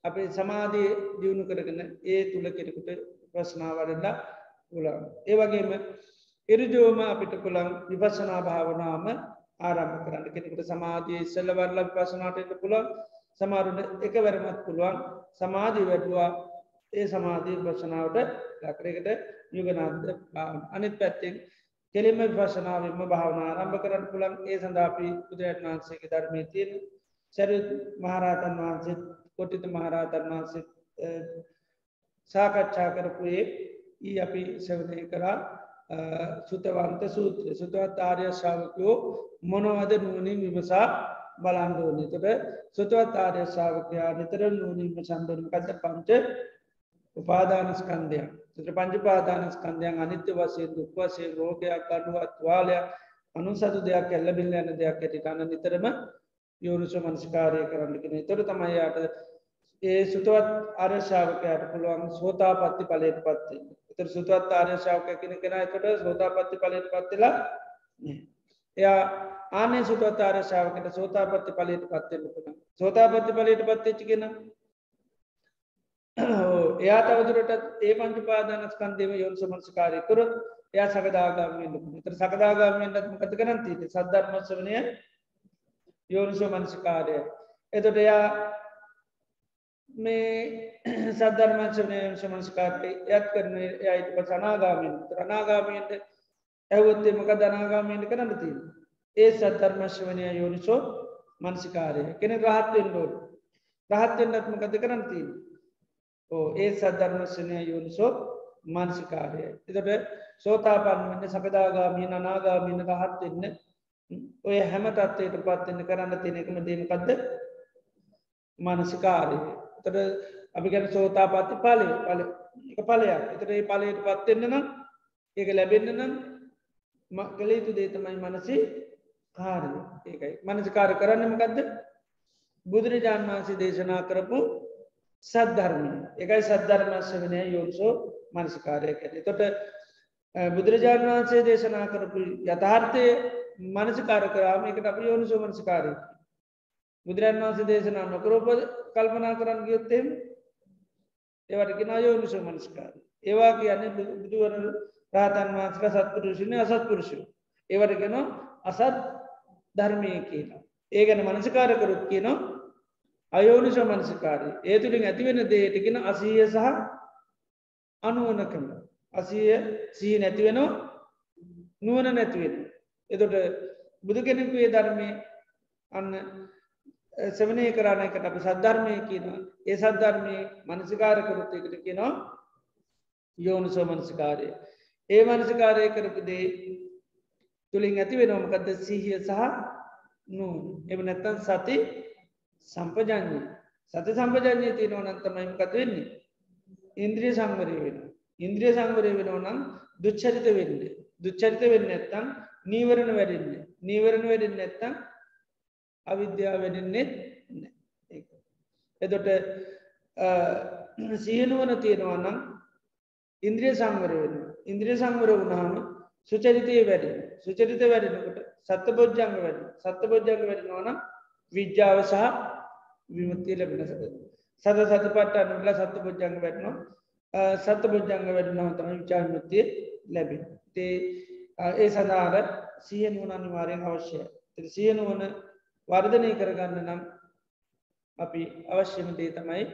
අපි සමාධී දියුණු කරගෙන ඒ තුළ කෙනෙකුට ප්‍රශ්නාවරලා පුළන් ඒවගේම එරජෝම අපිට පුළන් විපසනා භාවනාම ආරම්භ කරන්න. කෙනෙකුට සමාධී ඉස්සල්ල වරල පසනාටට පුළන් සමාරුට එක වැරමත් පුළුවන්. සමාධී වැටවා ඒ සමාධී පසනාවට ලක්රයකට යුගනාද අනිත් පැත්තෙන් කෙලිම පශනාවම භාවනා ආරම්භ කරන්න පුළන් ඒ සඳාපී බුදුරජන් වහන්සේගේ ධර්මය තියෙන සැරු මහරහතන් වහන්සේ කොටිත මහරහතන් වහන්සේ සාකච්ඡා කරපුයේ ඊ අපි සැවනය කරා සුතවන්ත සූත්‍ර සුතවත් ආර්ය ශාවකයෝ මොනවද නුවනින් විමසා බලන්දෝනි තොට සුතවත් ආර්ය ශාවකයා නිතර නූනින්ම සන්දරන කත පංච උපාදානස්කන්දයක් තට පංචපාදානස්කන්දයන් අනිත්‍ය වසයෙන් දුක් වසේ රෝගයක් අඩුවත් වාලයක් අනුසතු දෙයක් එල්ලබිල්ල යන දෙයක් ඇති අන්න නිතරම යෝනිස මනස්කාරය කරන්නගෙන තොර තමයියාට ඒ සුතුවත් ආර්ශාවකයට පුළුවන් සෝතා පත්ති පලට පත්ති එතර සුතුවත් ආර්ශාවක කෙන කෙන එකට සෝතා පත්ති පලට පත්තිලා එයා ආනේ සුතුවත් ආර්ශාවකට සෝතා පත්ති පලට පත්වෙන්න පුළ සෝතා පත්ති පලට පත්තිච්චිගෙන එයා තවදුරට ඒ පංච පාදානස්කන්දේම යොන් සමංස්කාරය තුර එයා සකදාගාමෙන්ට තර සකදාගාමෙන්ටත් මකත කරන්තීට සද්ධර්මස්වනය යෝනිසෝ මනසිකාරය එතොට එයා මේ සද්ධර්මංශනය සමංස්කාරය යත් කරන යයිට ප සනාගාමෙන් ත්‍රනාගාමයට ඇවත්තේ මක දනාගාමයට කරන්න තිී ඒ සද්ධර්මශ්වනය යෝනිසෝ මන්සිකාරය කෙන රහත්වෙන් ලෝඩ රහත්වෙන්ටත්ම කත කරන්තිී ඕ ඒ සද්ධර්මශනය යුනිසෝ මාන්සිකාරය. එතට සෝතාපන්මන්න සකදාගාමී අනාගාමීන රහත් වෙන්න ඔය හැම තත්වයට පත්වෙන්න කරන්න තියෙනෙකම දේමකක්ද මානසිකාරය. තට අපි ගැන සෝතා පත්ති පලය පල එක පලයක් එතට ඒ පලයට පත්වෙන්න නම් ඒක ලැබෙන්න්න නම් කළේතු දේතමයි මනසි කාරය ඒකයි. මනසිකාර කරන්නමකක්ද බුදුරජාණන් වහන්සේ දේශනා කරපු සද්ධර්මය. එකයි සද්ධර්මස්ස වනය යෝනිසෝ මනසිකාරය කැටේ තොට බුදුරජාණන් වහන්සේ දේශනා කරපු යථාර්ථය මනසිකාර කරාම එකට අප යෝනිසෝ මනසිකාරය. බුදුරන් වහන්සේ දේශනා නොකරෝප කල්පනා කරන්න ගයොත්තෙම ඒවටගෙන අයෝනිසෝ මනස්කාර ඒවා කියන්නේ බුදුවර රාතන් වහන්සක සත්පුරුෂණය අසත්පුරුෂය. ඒවටගෙන අසත් ධර්මය කියලා ඒ ගැන මනසිකාර කරුත් කියනවා අයෝනිශ මනසිකාරී ඒ තුළින් ඇතිවෙන දේටගෙන අසීය සහ අනුවනකම අසීය සී නැතිවෙනවා නුවන නැතිවෙන එතොට බුදු කෙනෙකුේ ධර්මය අන්න සවනය කරාණයකට අප සද්ධර්මය කියන ඒ සද්ධර්මය මනසිකාර කරුත්තයකට කියනවා යෝනිසෝ මනසිකාරය. ඒ මනසිකාරය කරපුදේ තුළින් ඇති වෙනෝමකද සිහිය සහ නූ එම නැත්තන් සති සම්පජඥ සති සම්පජඥය තියෙනව නන්තමයිම කත වෙන්නේ? ඉන්ද්‍රිය සංවරය වෙන ඉන්ද්‍රිය සංවරය වෙනෝ නම් දුච්චරිත වෙන්න. දුච්චරිත වෙන්න ඇත්තම් නීවරණ වැඩින්නේ. නීවරණ වැඩින්න ඇත්තම් අවිද්‍යාව වැඩින්නෙත් එදොට සියනුවන තියෙනවා නම් ඉන්ද්‍රිය සංවර වෙන ඉන්ද්‍රිය සංවර වුණහම සුචරිතය වැඩි. සුචරිත වැඩෙනකට සත්ත බොජ්ජංග වැඩ. සත්ත බොජ්ජංග වැඩෙනවාන විද්‍යාව සහ විමුත්තිය ලැබෙන සද සද සත පට අනුල සත්ත බොජ්ජංග වැඩනවා. සත්ත බොජ්ජංග වැඩනව තම විචාර්මුත්තිය ලැබෙන තේ ඒ සඳහාර සිය නුවන අනිවාරයෙන් අවශ්‍යය. සිය නුවන වර්ධනය කරගන්න නම් අපි අවශ්‍යම දේ තමයි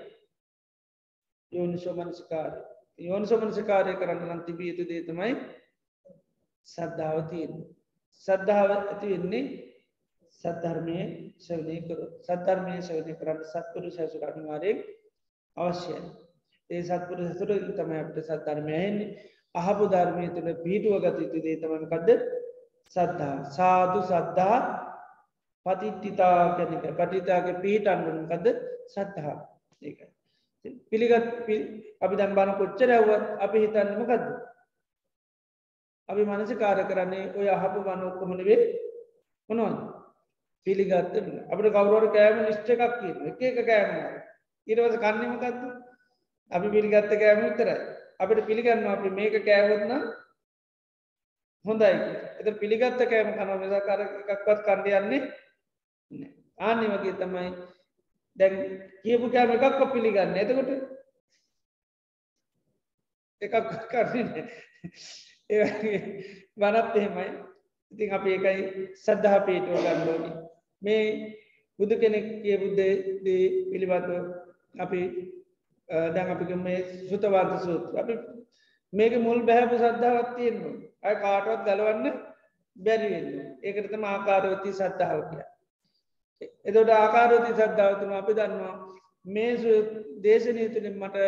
යෝනිශෝමනසිකාරය යෝනිසෝමනසිකාරය කරන්න නම් තිබිය යුතු දේ තමයි සද්ධාව තියෙන සද්ධාව ඇති වෙන්නේ සද්ධර්මය ශවනය කර සද්ධර්මය ශවනය කරන්න සත්පුරු සැසුර අනිවාරයෙන් අවශ්‍යයි. ඒ සත්පුරු සැසුර තමයි අපට සද්ධර්මයහෙන්නේ අහපු ධර්මය තුළ පිහිටුව ගත යුතු දේ තමකක්ද සද්ධා. සාධු සද්ධා. පතිට්ටිතා කැනක පටිතාගේ පිහිට අන්නුකද සද්ධහා ඒකයි. පිළිගත් අපි දම්බාන කොච්චර ඇවත් අපි හිතන්නමකක්ද අපි මනස කාර කරන්නේ ඔය අහපු වන ඔක්කොමනවේ මොනවද? පිළිගත්ත අපට කවරුවර කෑම ලිෂ්ට එකක් කියන එක එක කෑම. ඉරවස කන්නමකක්ද අපි පිළිගත්ත කෑම උතරයි අපට පිළිගන්න අපි මේක කෑවත්න හොඳයි එත පිළිගත්ත කෑම කන නිසා කර එකක්වත් කණ්ඩයන්නේ ආනෙ වගේ තමයි දැන් කියපු කෑම එකක්ක පිළිගන්න එතකොට එකක් කරන්නේ වනත් එහෙමයි. ඉතින් අප ඒකයි සද්ධහා පේටෝ ගන්නඩෝනි මේ බුදු කෙනෙක් කිය බුද්ධ පිළිබඳව අපි දැන් අපික මේ සුතවාර්ත සූත් අපි මේක මුල් බැහැපු සද්ධාවත් තියෙන්නවා අය කාටවත් ගලවන්න බැරිවෙන්න ඒකටතම ආකාරවති සද්ධාව කිය එදොට ආකාරෝති සද්ධාවතුම අපි දන්නවා මේ දේශනය තුළින් මට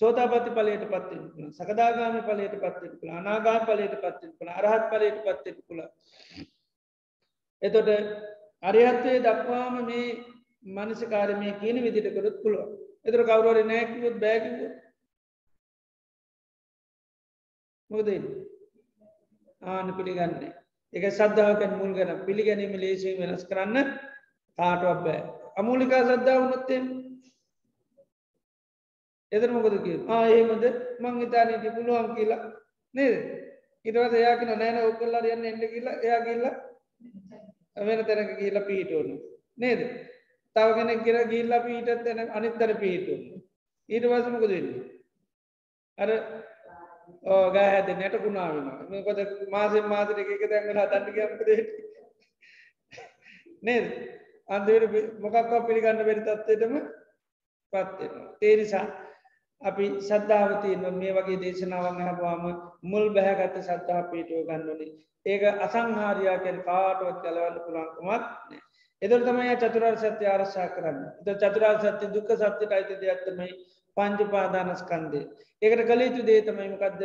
සෝතාපති පලයට පත්තිෙන පුළ සකදාගාමි පලයට පත්තිෙන පුළ අනාගා පලයට පත්තිෙන පුළ අරහත් පලයට පත්තිෙන පුළ එතොට අරිහත්වය දක්වාම මේ මනසිකාරමය කියන විදිට කරත් පුළුව එතර කවරුවර නෑකිවොත් බෑකිව මොකද ආන පිළිගන්නේ එක සද්ධාවකැන් මුල් ගැන පිළිගැනීම ලේසිී වෙනස් කරන්න කාටුවක් බෑ. අමූලිකා සද්ධාව උනොත්තෙන් එතර මොකද කිය ආඒමද මං හිතානට පුළුවන් කියලා. නේද? ඉටවස එයාකින නෑන ඔක්කල්ලා යන්න එන්න කියලා. එයා කියල්ලා වෙන තැනක කියලා පිහිටෝනු නේද? තව කෙන කියර ගිල්ලා පිහිටත් තැන අනිත්තර පිහිටුවන්න ඊට වසමක දෙන්න අර ඕගෑ හැද නැට ගුණාවෙන කොද මාසෙන් මාතර එක තැන්ගලා තන්ටිකමකද නේද? අන්දට මොකක්වා පිළිගන්න බැරි තත්වයටම පත්වෙනවා තේනිසා අපි සද්ධාවතියන මේ වගේ දේශනාවන් හවාම මුල් බැහැගත්ත සද්ධා පීටුව ගන්නනි ඒක අසංහාරයාකෙන් කාටුවත් කලවන්න පුළන්කුමත් එදර තමයි චතුරාර් සත්‍ය ආරශා කරන්න. ද චතුරාර් සත්‍ය දුක සත්‍යයට අයිති දෙයක්ත්තමයි පංචපාදානස්කන්දේ ඒකට කළ යුතු දේතමයිමකක්ද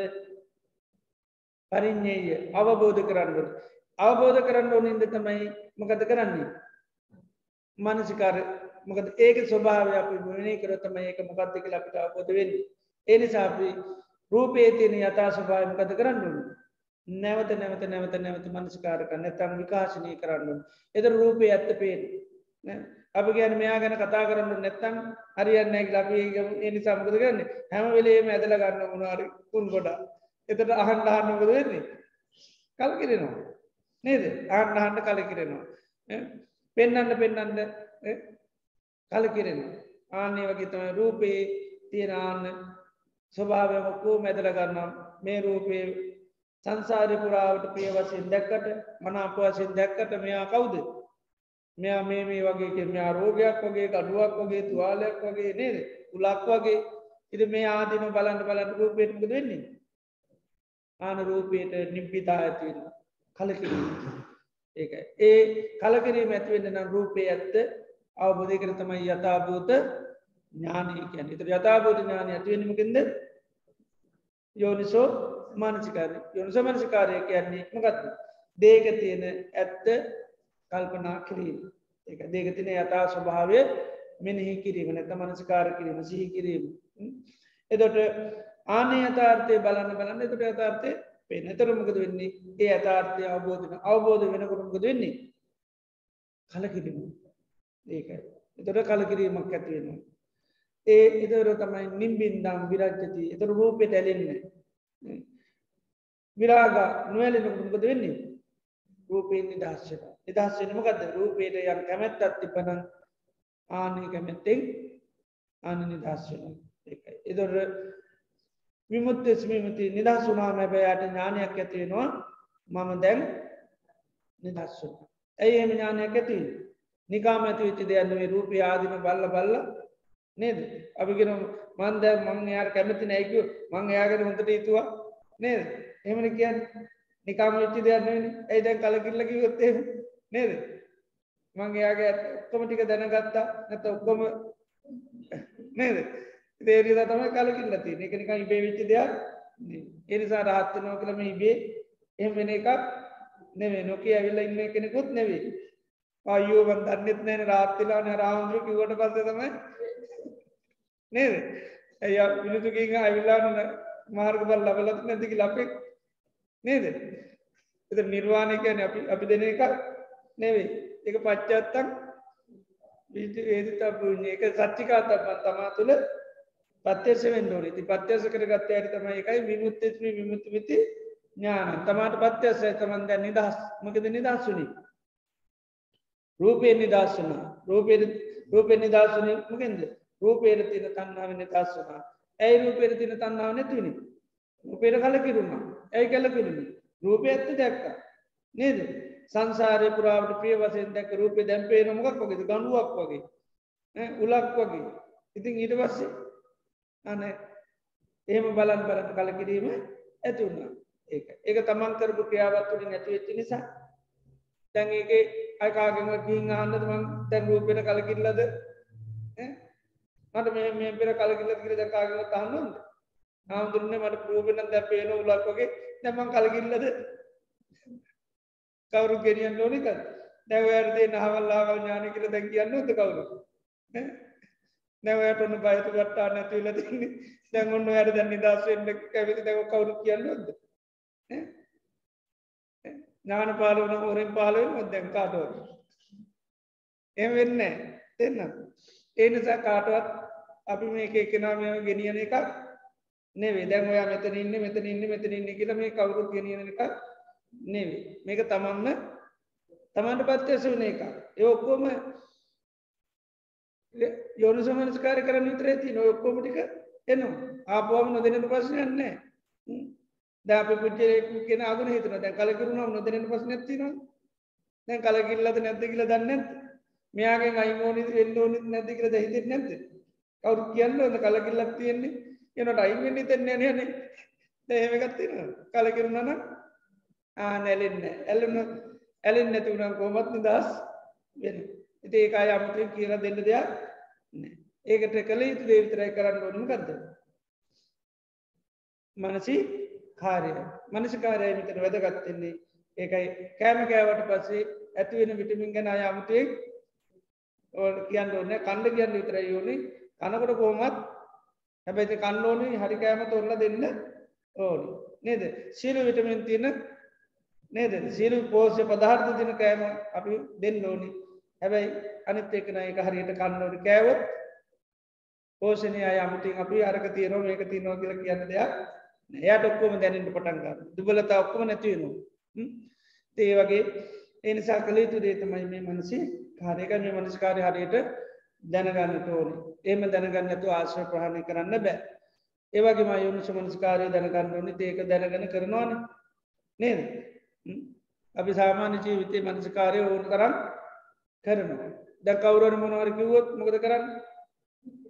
පරිින්්ඥය අවබෝධ කරන්නට අවබෝධ කරන්න ඕනින්ද තමයි මකද කරන්නේ? මනසිකාර මොකද ඒක ස්වභාවය අපි මනේ කරතම ඒක මොකක්ද කියලා අපිට අවබෝධ වෙන්නේ. ඒ නිසා අපි රූපේ තියෙන යථා ස්වභාවය මොකද කරන්න නැවත නැවත නැවත නැවත මනස්කාරක නැතම් විකාශනය කරන්න. එද රූපය ඇත්ත පේන අප ගැන මෙයා ගැන කතා කරන්න නැත්තම් හරියන්න ලබේ එනි සමකද කරන්න? හැම වෙලේම ඇදල ගන්න මොනාරි කුන් ගොඩා එතට අහන්ඩ අහන්නකද වෙන්නේ? කල් කිරෙනවා නේද? ආන්න අහන්ඩ කල කිරෙනවා පෙන්නන්න පෙන්නන්න කලකිරෙන ආන්නේ වගේ තම රූපයේ තියෙනන්න ස්වභාවයමක්කෝ මැදල ගන්නම් මේ රූපයේ සංසාරය පුරාවට පිය වසයෙන් දැක්කට මනාප වසයෙන් දැක්කට මෙයා කවුද? මෙයා මේ මේ වගේ මෙයා රෝගයක් වගේ ගඩුවක් වගේ තුවාලයක් වගේ නේද? උලක් වගේ. ඉති මේ ආදිම බලන්න බලන්න රූපයටමක වෙන්නේ? ආන රූපයට නිබ්බිතා ඇතිවෙන කලකිරීම. ඒක ඒ කලකිරීම ඇතිවෙන්න නම් රූපය ඇත්ත අවබෝධය කර තමයි යථභූත ඥානය කියැන එතර යථභූත ඥානය ඇතිවෙනීමකින්ද යෝනිසෝ මානසිකාර යොනිස මනසිකාරය කියන්නේ මකත් දේක තියෙන ඇත්ත කල්පනා කිරීම. ඒක දේක තින යථා ස්වභාවය මෙනෙහි කිරීම නැත මනස්කාර කිරීම සිහි කිරීම. එදොට ආනේ අතාර්ථය බලන්න බලන්න එතට අතාර්ථය පේ නැතරමකද වෙන්නේ? ඒ අතාර්ථය අවබෝධන අවබෝධ වෙනකොටමකද වෙන්නේ? කලකිරීම. ඒකයි එතොට කලකිරීමක් ඇතිවෙනවා ඒ එදර තමයි නිම්බින්දම් විරජ්ජති එතර රූපෙට ඇලෙන්න විරාග නොවැලෙනකුමකද වෙන්නේ? රූපයෙන් නිදහස්සක නිදහස්සෙනමකද රූපයට යම් කැමැත්තත් තිබන ආනය කැමැත්තෙන් ආන නිදහස්සන ඒකයි. එදොර විමුත්ත ස්මීමති නිදහසුනාම බැයට ඥානයක් ඇතිවෙනවා මම දැන් නිදස්සුන ඇයි එම ඥානයක් ඇති නිකාම ඇති විච්චි දෙයන්නුවේ රූපය ආදිම බල්ල බල්ල නේද? අපිගෙන මන්ද මං යාර කැමති නැයකු මං එයාගෙන හොඳට ඉතුවා නේද? එමන කියන්න. නිකාම විච්චි දෙයන්න ඇයි දැන් කලකිල්ලකි ගොත්තේ නේද? මං එයාගේ ඔක්කොම ටික දැනගත්තා. නැත ඔක්කොම නේද? තේරිද තමයි කලකිල්ල තිය එක නිකා ඉබේ විච්චි දෙයක් එනිසා රහත්ත නෝ කළම ඉබේ එම වෙන එකක් නෙවේ නොකේ ඇවිල්ල ඉන්න කෙනෙකුත් නෙවේ අයෝ වන් දන්නෙත් නෑන රාත්තිලා න. රාමුදුරු කිවට පස්ස තමයි නේද? ඇය මිනිතුකින් ඇවිල්ලාන මාර්ග බල් ලබලත් නැතිකි ලපෙක් නේද? එත නිර්වාණයකන අපි අපි දෙන එක නෙවේ එක පච්චත්තක් ඒදි තබ එක සච්චිකාතබන් තමා තුළ පත්‍යසෙන් ෝන ති පත්‍යස කරගත්ත අයට තම එකයි විමුත්තත්ම විමුත්තිවිති ඥාන. තමාට පත්‍යසය තමන්ද නිදහස්. මකද නිදහස්සුනි රූපය නිදස්සන රූපය රූපය නිදස්සන මකෙන්ද? රූපේර තින තන්නාව නිදස්සනා ඇයි රූපේර තින තන්නාව නැතිවනි රූපේර කල කිරුණා ඇයි කල කිරුණි රූපය ඇත්ත දැක්ක. නේද? සංසාරය පුරාවට ප්‍රිය වසයෙන් දැක රූපය දැම්පේ නොමකක් වගේ? ගඩුවක් වගේ. උලක් වගේ. ඉතින් ඊට පස්සේ? අන එහෙම බලන් බලට කල කිරීම ඇති වුණා. ඒක. ඒක තමන් කරපු ක්‍රියාවත්තුට නැතිවෙච්චි නිසා. දැන් ඒක අයකාගෙන් ගින් අහන්නද? මං දැන් රූපෙට කලකිල්ලද මට මේ මේ පෙර කලකිල්ල කිර දකාගෙන තහන්නද හාමුදුරන්නේ මට රූපෙන දැ පේන උලක් වගේ. දැමන් කලකිල්ලද? කවරු ගෙනියන් ඕනික දැවඇරදේ නහවල්ලාවල් ඥාන කියල දැන් කියන්න ත කවුරු? නැවයට ඔන්න බයතු ගට්ටා නැතිවල තින්නේ දැන් ඔන්න වැර දැන් නිදස්සෙන්ට කැවිති දැව කවුරු කියන්නද ඥාන පාලවන හෝරෙන් පාලුවෙන් මොදැන් කාටුව එම වෙන්න දෙන්න ඒනිසා කාටවත් අපි මේක එකනා මෙ ගෙනියන එකක් නෙවේ දැන් ඔයා මෙතන ඉන්න මෙතන ඉන්න මෙතන ඉන්න කියල මේ කවුරු ගෙනියන එකක් නෙවේ මේක තමන්න තමන්ට පත්්‍යස වන එක ඒ ඔක්කෝම යෝනු සමනස්කාර කරන්න විතරේ ති නො ඔක්කෝමටික එනවා. ආපුවාම නොදෙනට පස්සයන්නේ දැප පුච්චරෙකු කියෙන අගුණ හිතන දැන් කලකරුණම් නොදෙනට පස් නැතින දැන් කලකිල්ලද නැද්ද කියල දන්න මෙයාගේ අයිමෝනි වෙන්න ඕනි නැති කියල හිතෙත් නැත කවරු කියන්න ොද කලකිල්ලක් තියෙන්නේ? එනට අයිවෙන්නි තෙන්නේ නන දැහෙමගත්තින කලකිරුණන ආ නැලෙන්න ඇල්ලන්න ඇලෙන් නැතිවුණම් කෝමත් නිදස් වෙන ඉති ඒකා යමතය කියලා දෙන්න දෙයක් ඒකට කළ යුතු දේවිතරයි කරන්න ඕනම ගත්ද මනසි කාරය මනසිකාරය මිතර වැදගත්තෙන්නේ ඒකයි. කෑම කෑවට පස්සේ ඇතිවෙන විටමින් ගැන අයමතයෙක් කියන්න ඕන්න කණ්ඩ කියන්න විතරයි යෝනි කනකොට කෝමත් හැබැති කන්න ඕනි හරි කෑම තොරල දෙන්න ඕනි. නේද? සීල විටමින් තියන නේද? සීරු පෝෂ්‍ය පදාර්ථ තින කෑම අපි දෙන්න ඕනි. හැබැයි අනිත් එකන එක හරියට කන්නවට කෑවොත් පෝෂණය අයමතින් අපි අරක තීරෝ මේක තියනවා කියල කියන්න දෙයක් එයට ඔක්කොම දැනට පටන්ගන්න දුබලතා ඔක්කොම නැතිවෙනවා තේ වගේ එනිසා කළ යුතු දේතමයි මේ මනසි කාරයක මේ මනස්කාරය හරියට දැනගන්න ඕන. ඒම දැනගන්න ඇතු ආශ්‍ර ප්‍රහණය කරන්න බෑ. ඒවගේ මයුණු සමනස්කාරය දැනගන්න ඕනි. ඒක දැනගන කරනවාන. නේද? අපි සාමාන්‍ය ජීවිතය මනසිකාරය ඕන කරන්න කරනවා. දැ කවුරන මොනවරකිවොත් මොකද කරන්න?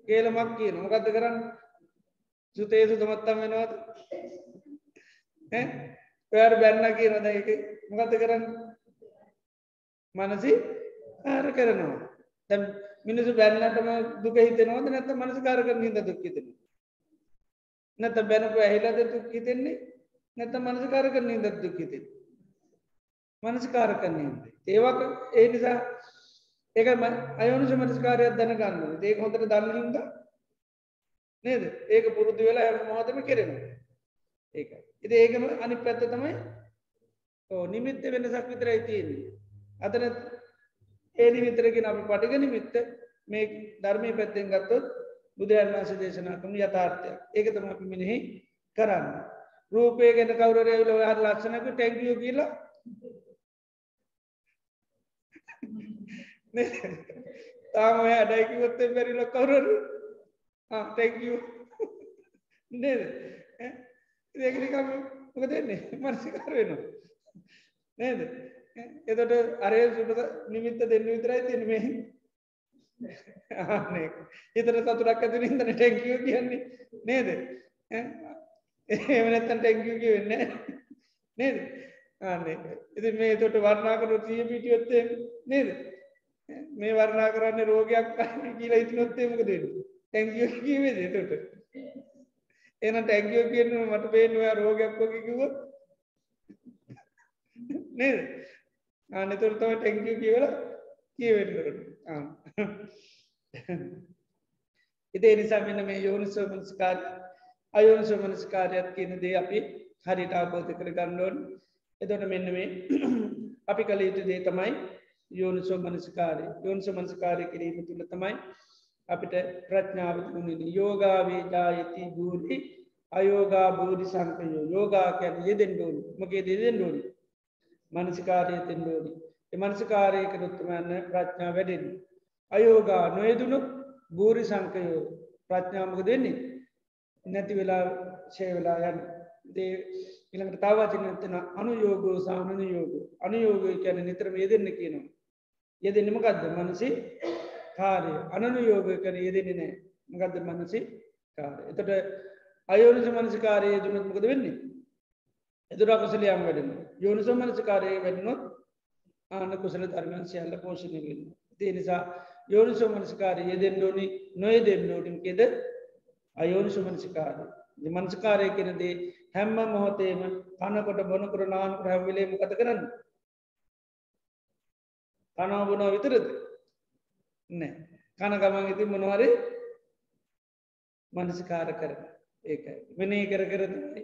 කියලමක් කියන මොකක්ද කරන්න? සුතේසු තමත්තම් වෙනවාද? පෑර බැන්න කියන දැක මොකත කරන්න? මනසි ආර කරනවා. තැම් මිනිසු බැන්නටම දුක හිතනවද නැත මනස කාර කරන ද දුක්කිතෙන නැත බැනපු ඇහිලද දුක් හිතෙන්නේ? නැත මනස කාර කරන ද දුක්කිතෙන මනස්කාර කරන්නේ ඒවක් ඒ නිසා ඒක අයෝනිස මනස්කාරයක් දැන ගන්න ඒක හොඳට දන්න හිද නේද? ඒක පුරුදු වෙලා හැම මොහතම කෙරෙන ඒක ඉති ඒකම අනි පැත්ත තමයි ඕ නිමිත්ත වෙනසක් විතරයි තියෙන්නේ. අතන ඒ නිමිතරකින් අපි පටිග නිමිත්ත මේ ධර්මය පැත්තෙන් ගත්තොත් බුදුරන් වන්ස දේශනා කරන යථාර්ථයක්. ඒක තම අපි මිනිහි කරන්න. රූපය ගැන කවරරයල හර ලක්ෂණක ටැංකියෝ කියලා? තාම අඩයිකිවොත්තේ බැරිල කවුරරු ටැංකිය නේද ඒකනිකම මොක දෙන්නේ මනසිකාර වෙනවා. නේද? එතට අරය සුපත නිමිත්ත දෙන්න විතරයි තිෙනීමේ හිතර සතුරක් ඇතුර ඉදන ටැංකියෝ කියන්නේ නේද? එමනත්තන් ටැංකිය වෙන්න නේද? ආන්නේ ඉති මේ තොට වර්ණා කරු තිය පිටියොත්තේ නේද? මේ වර්ණා කරන්න රෝගයක් කියලා ඉතිනොත්තේමක දෙන්න ටැංකියෝ කිවේ තොට එන ටැංකියෝ කියන්න මට පේනවා රෝගයක් වගේ කිවොත් නේද? ආනතුර තම ටැංකිය කියවල කියවෙන්නට ඉතේ නිසා මෙන්න මේ යෝනිසෝ මනස්කාර අයෝනිසෝ මනස්කාරයක් කියන දේ අපි හරිට ආබෝධ කර ගන්නඩෝන් එතොට මෙන්න මේ අපි කළ යුතු දේ තමයි යෝනිසෝ මනස්කාරය. යෝනිසෝ මනස්කාරය කිරීම තුළ තමයි අපිට ප්‍රඥාවතුනිනි යෝගාවේ ජායති බූරි අයෝගා බෝධි සංකයෝ. යෝගා කැන යෙදෙන්ඩෝනි මගේ දෙදෙන්ඩෝනි මනසිකාරය තෙන්ඩෝනි එමනසිකාරය කරොත්තුමන්න ප්‍රඥා වැඩෙන් අයෝගා නොයදුනු බූරි සංකයෝ ප්‍රඥාමක දෙන්නේ නැති වෙලා ශේවෙලා යන්න. දේ ඉළඟට තාවාචනතන අනුයෝගෝ සාමන යෝග අනුයෝගය කැන නිතරම යෙදෙන්න කියනවා. යෙදෙන්නමකක්ද මනසි කාරය අනනුයෝගය කන යෙදෙන්නේ නෑ මගදද මනසි කාර එතට අයෝනිස මනසිකාරය දුනත්මකද වෙන්නේ? එදුරා කුසලයම් වැඩෙන යෝනිස මනසිකාරය වැඩනොත් ආන කුසල ධර්මයන් සියල්ල පෝෂණය වෙන්න ඒ නිසා යෝනිසෝ මනසිකාරය යෙදෙන් ඩෝනි නොය දෙන්න ෝටින් කෙද අයෝනිසු මනසිකාරය මනස්කාරය කෙනදේ හැම්ම මොහොතේම කනකොට බොනකර නානු හැවිලේම කත කරන්න? කනාබුණා විතරද? නෑ. කන ගමන් ඉති මොනවරේ මනසිකාර කරන ඒකයි. වෙනේ කර කරතයි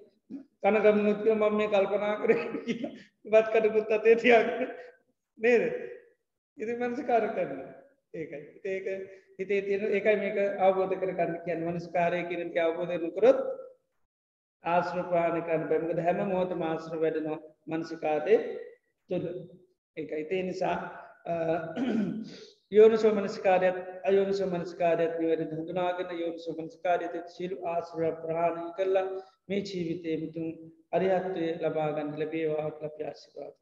කනගමනුත්ක මම මේ කල්පනා කර බත් කටකුත් අතේ තියන්න නේද? ඉති මනසිකාර කරන්න ඒකයි. ඒක හිතේ තියෙන ඒකයි මේක අවබෝධ කර කරන්න කියන්න. මනස්කාරය කියනක අවබෝධය කරොත් ආශ්‍ර ප්‍රාණකන්න බැමකද හැම මෝත මාශ්‍ර වැඩනවා මනසිකාරය තුළ. ඒක ඉතේ නිසා යෝනසෝ මනස්කාරයත් අයෝනසෝ මනස්කාරයත් නිවැරදි හඳුනාගෙන යෝනසෝ මනස්කාරයත සිලු ආශ්‍ර ප්‍රාණය කරලා මේ ජීවිතය මුතුන් අරිහත්වය ලබාගන්න ලැබේවාට ලප ආශිවාද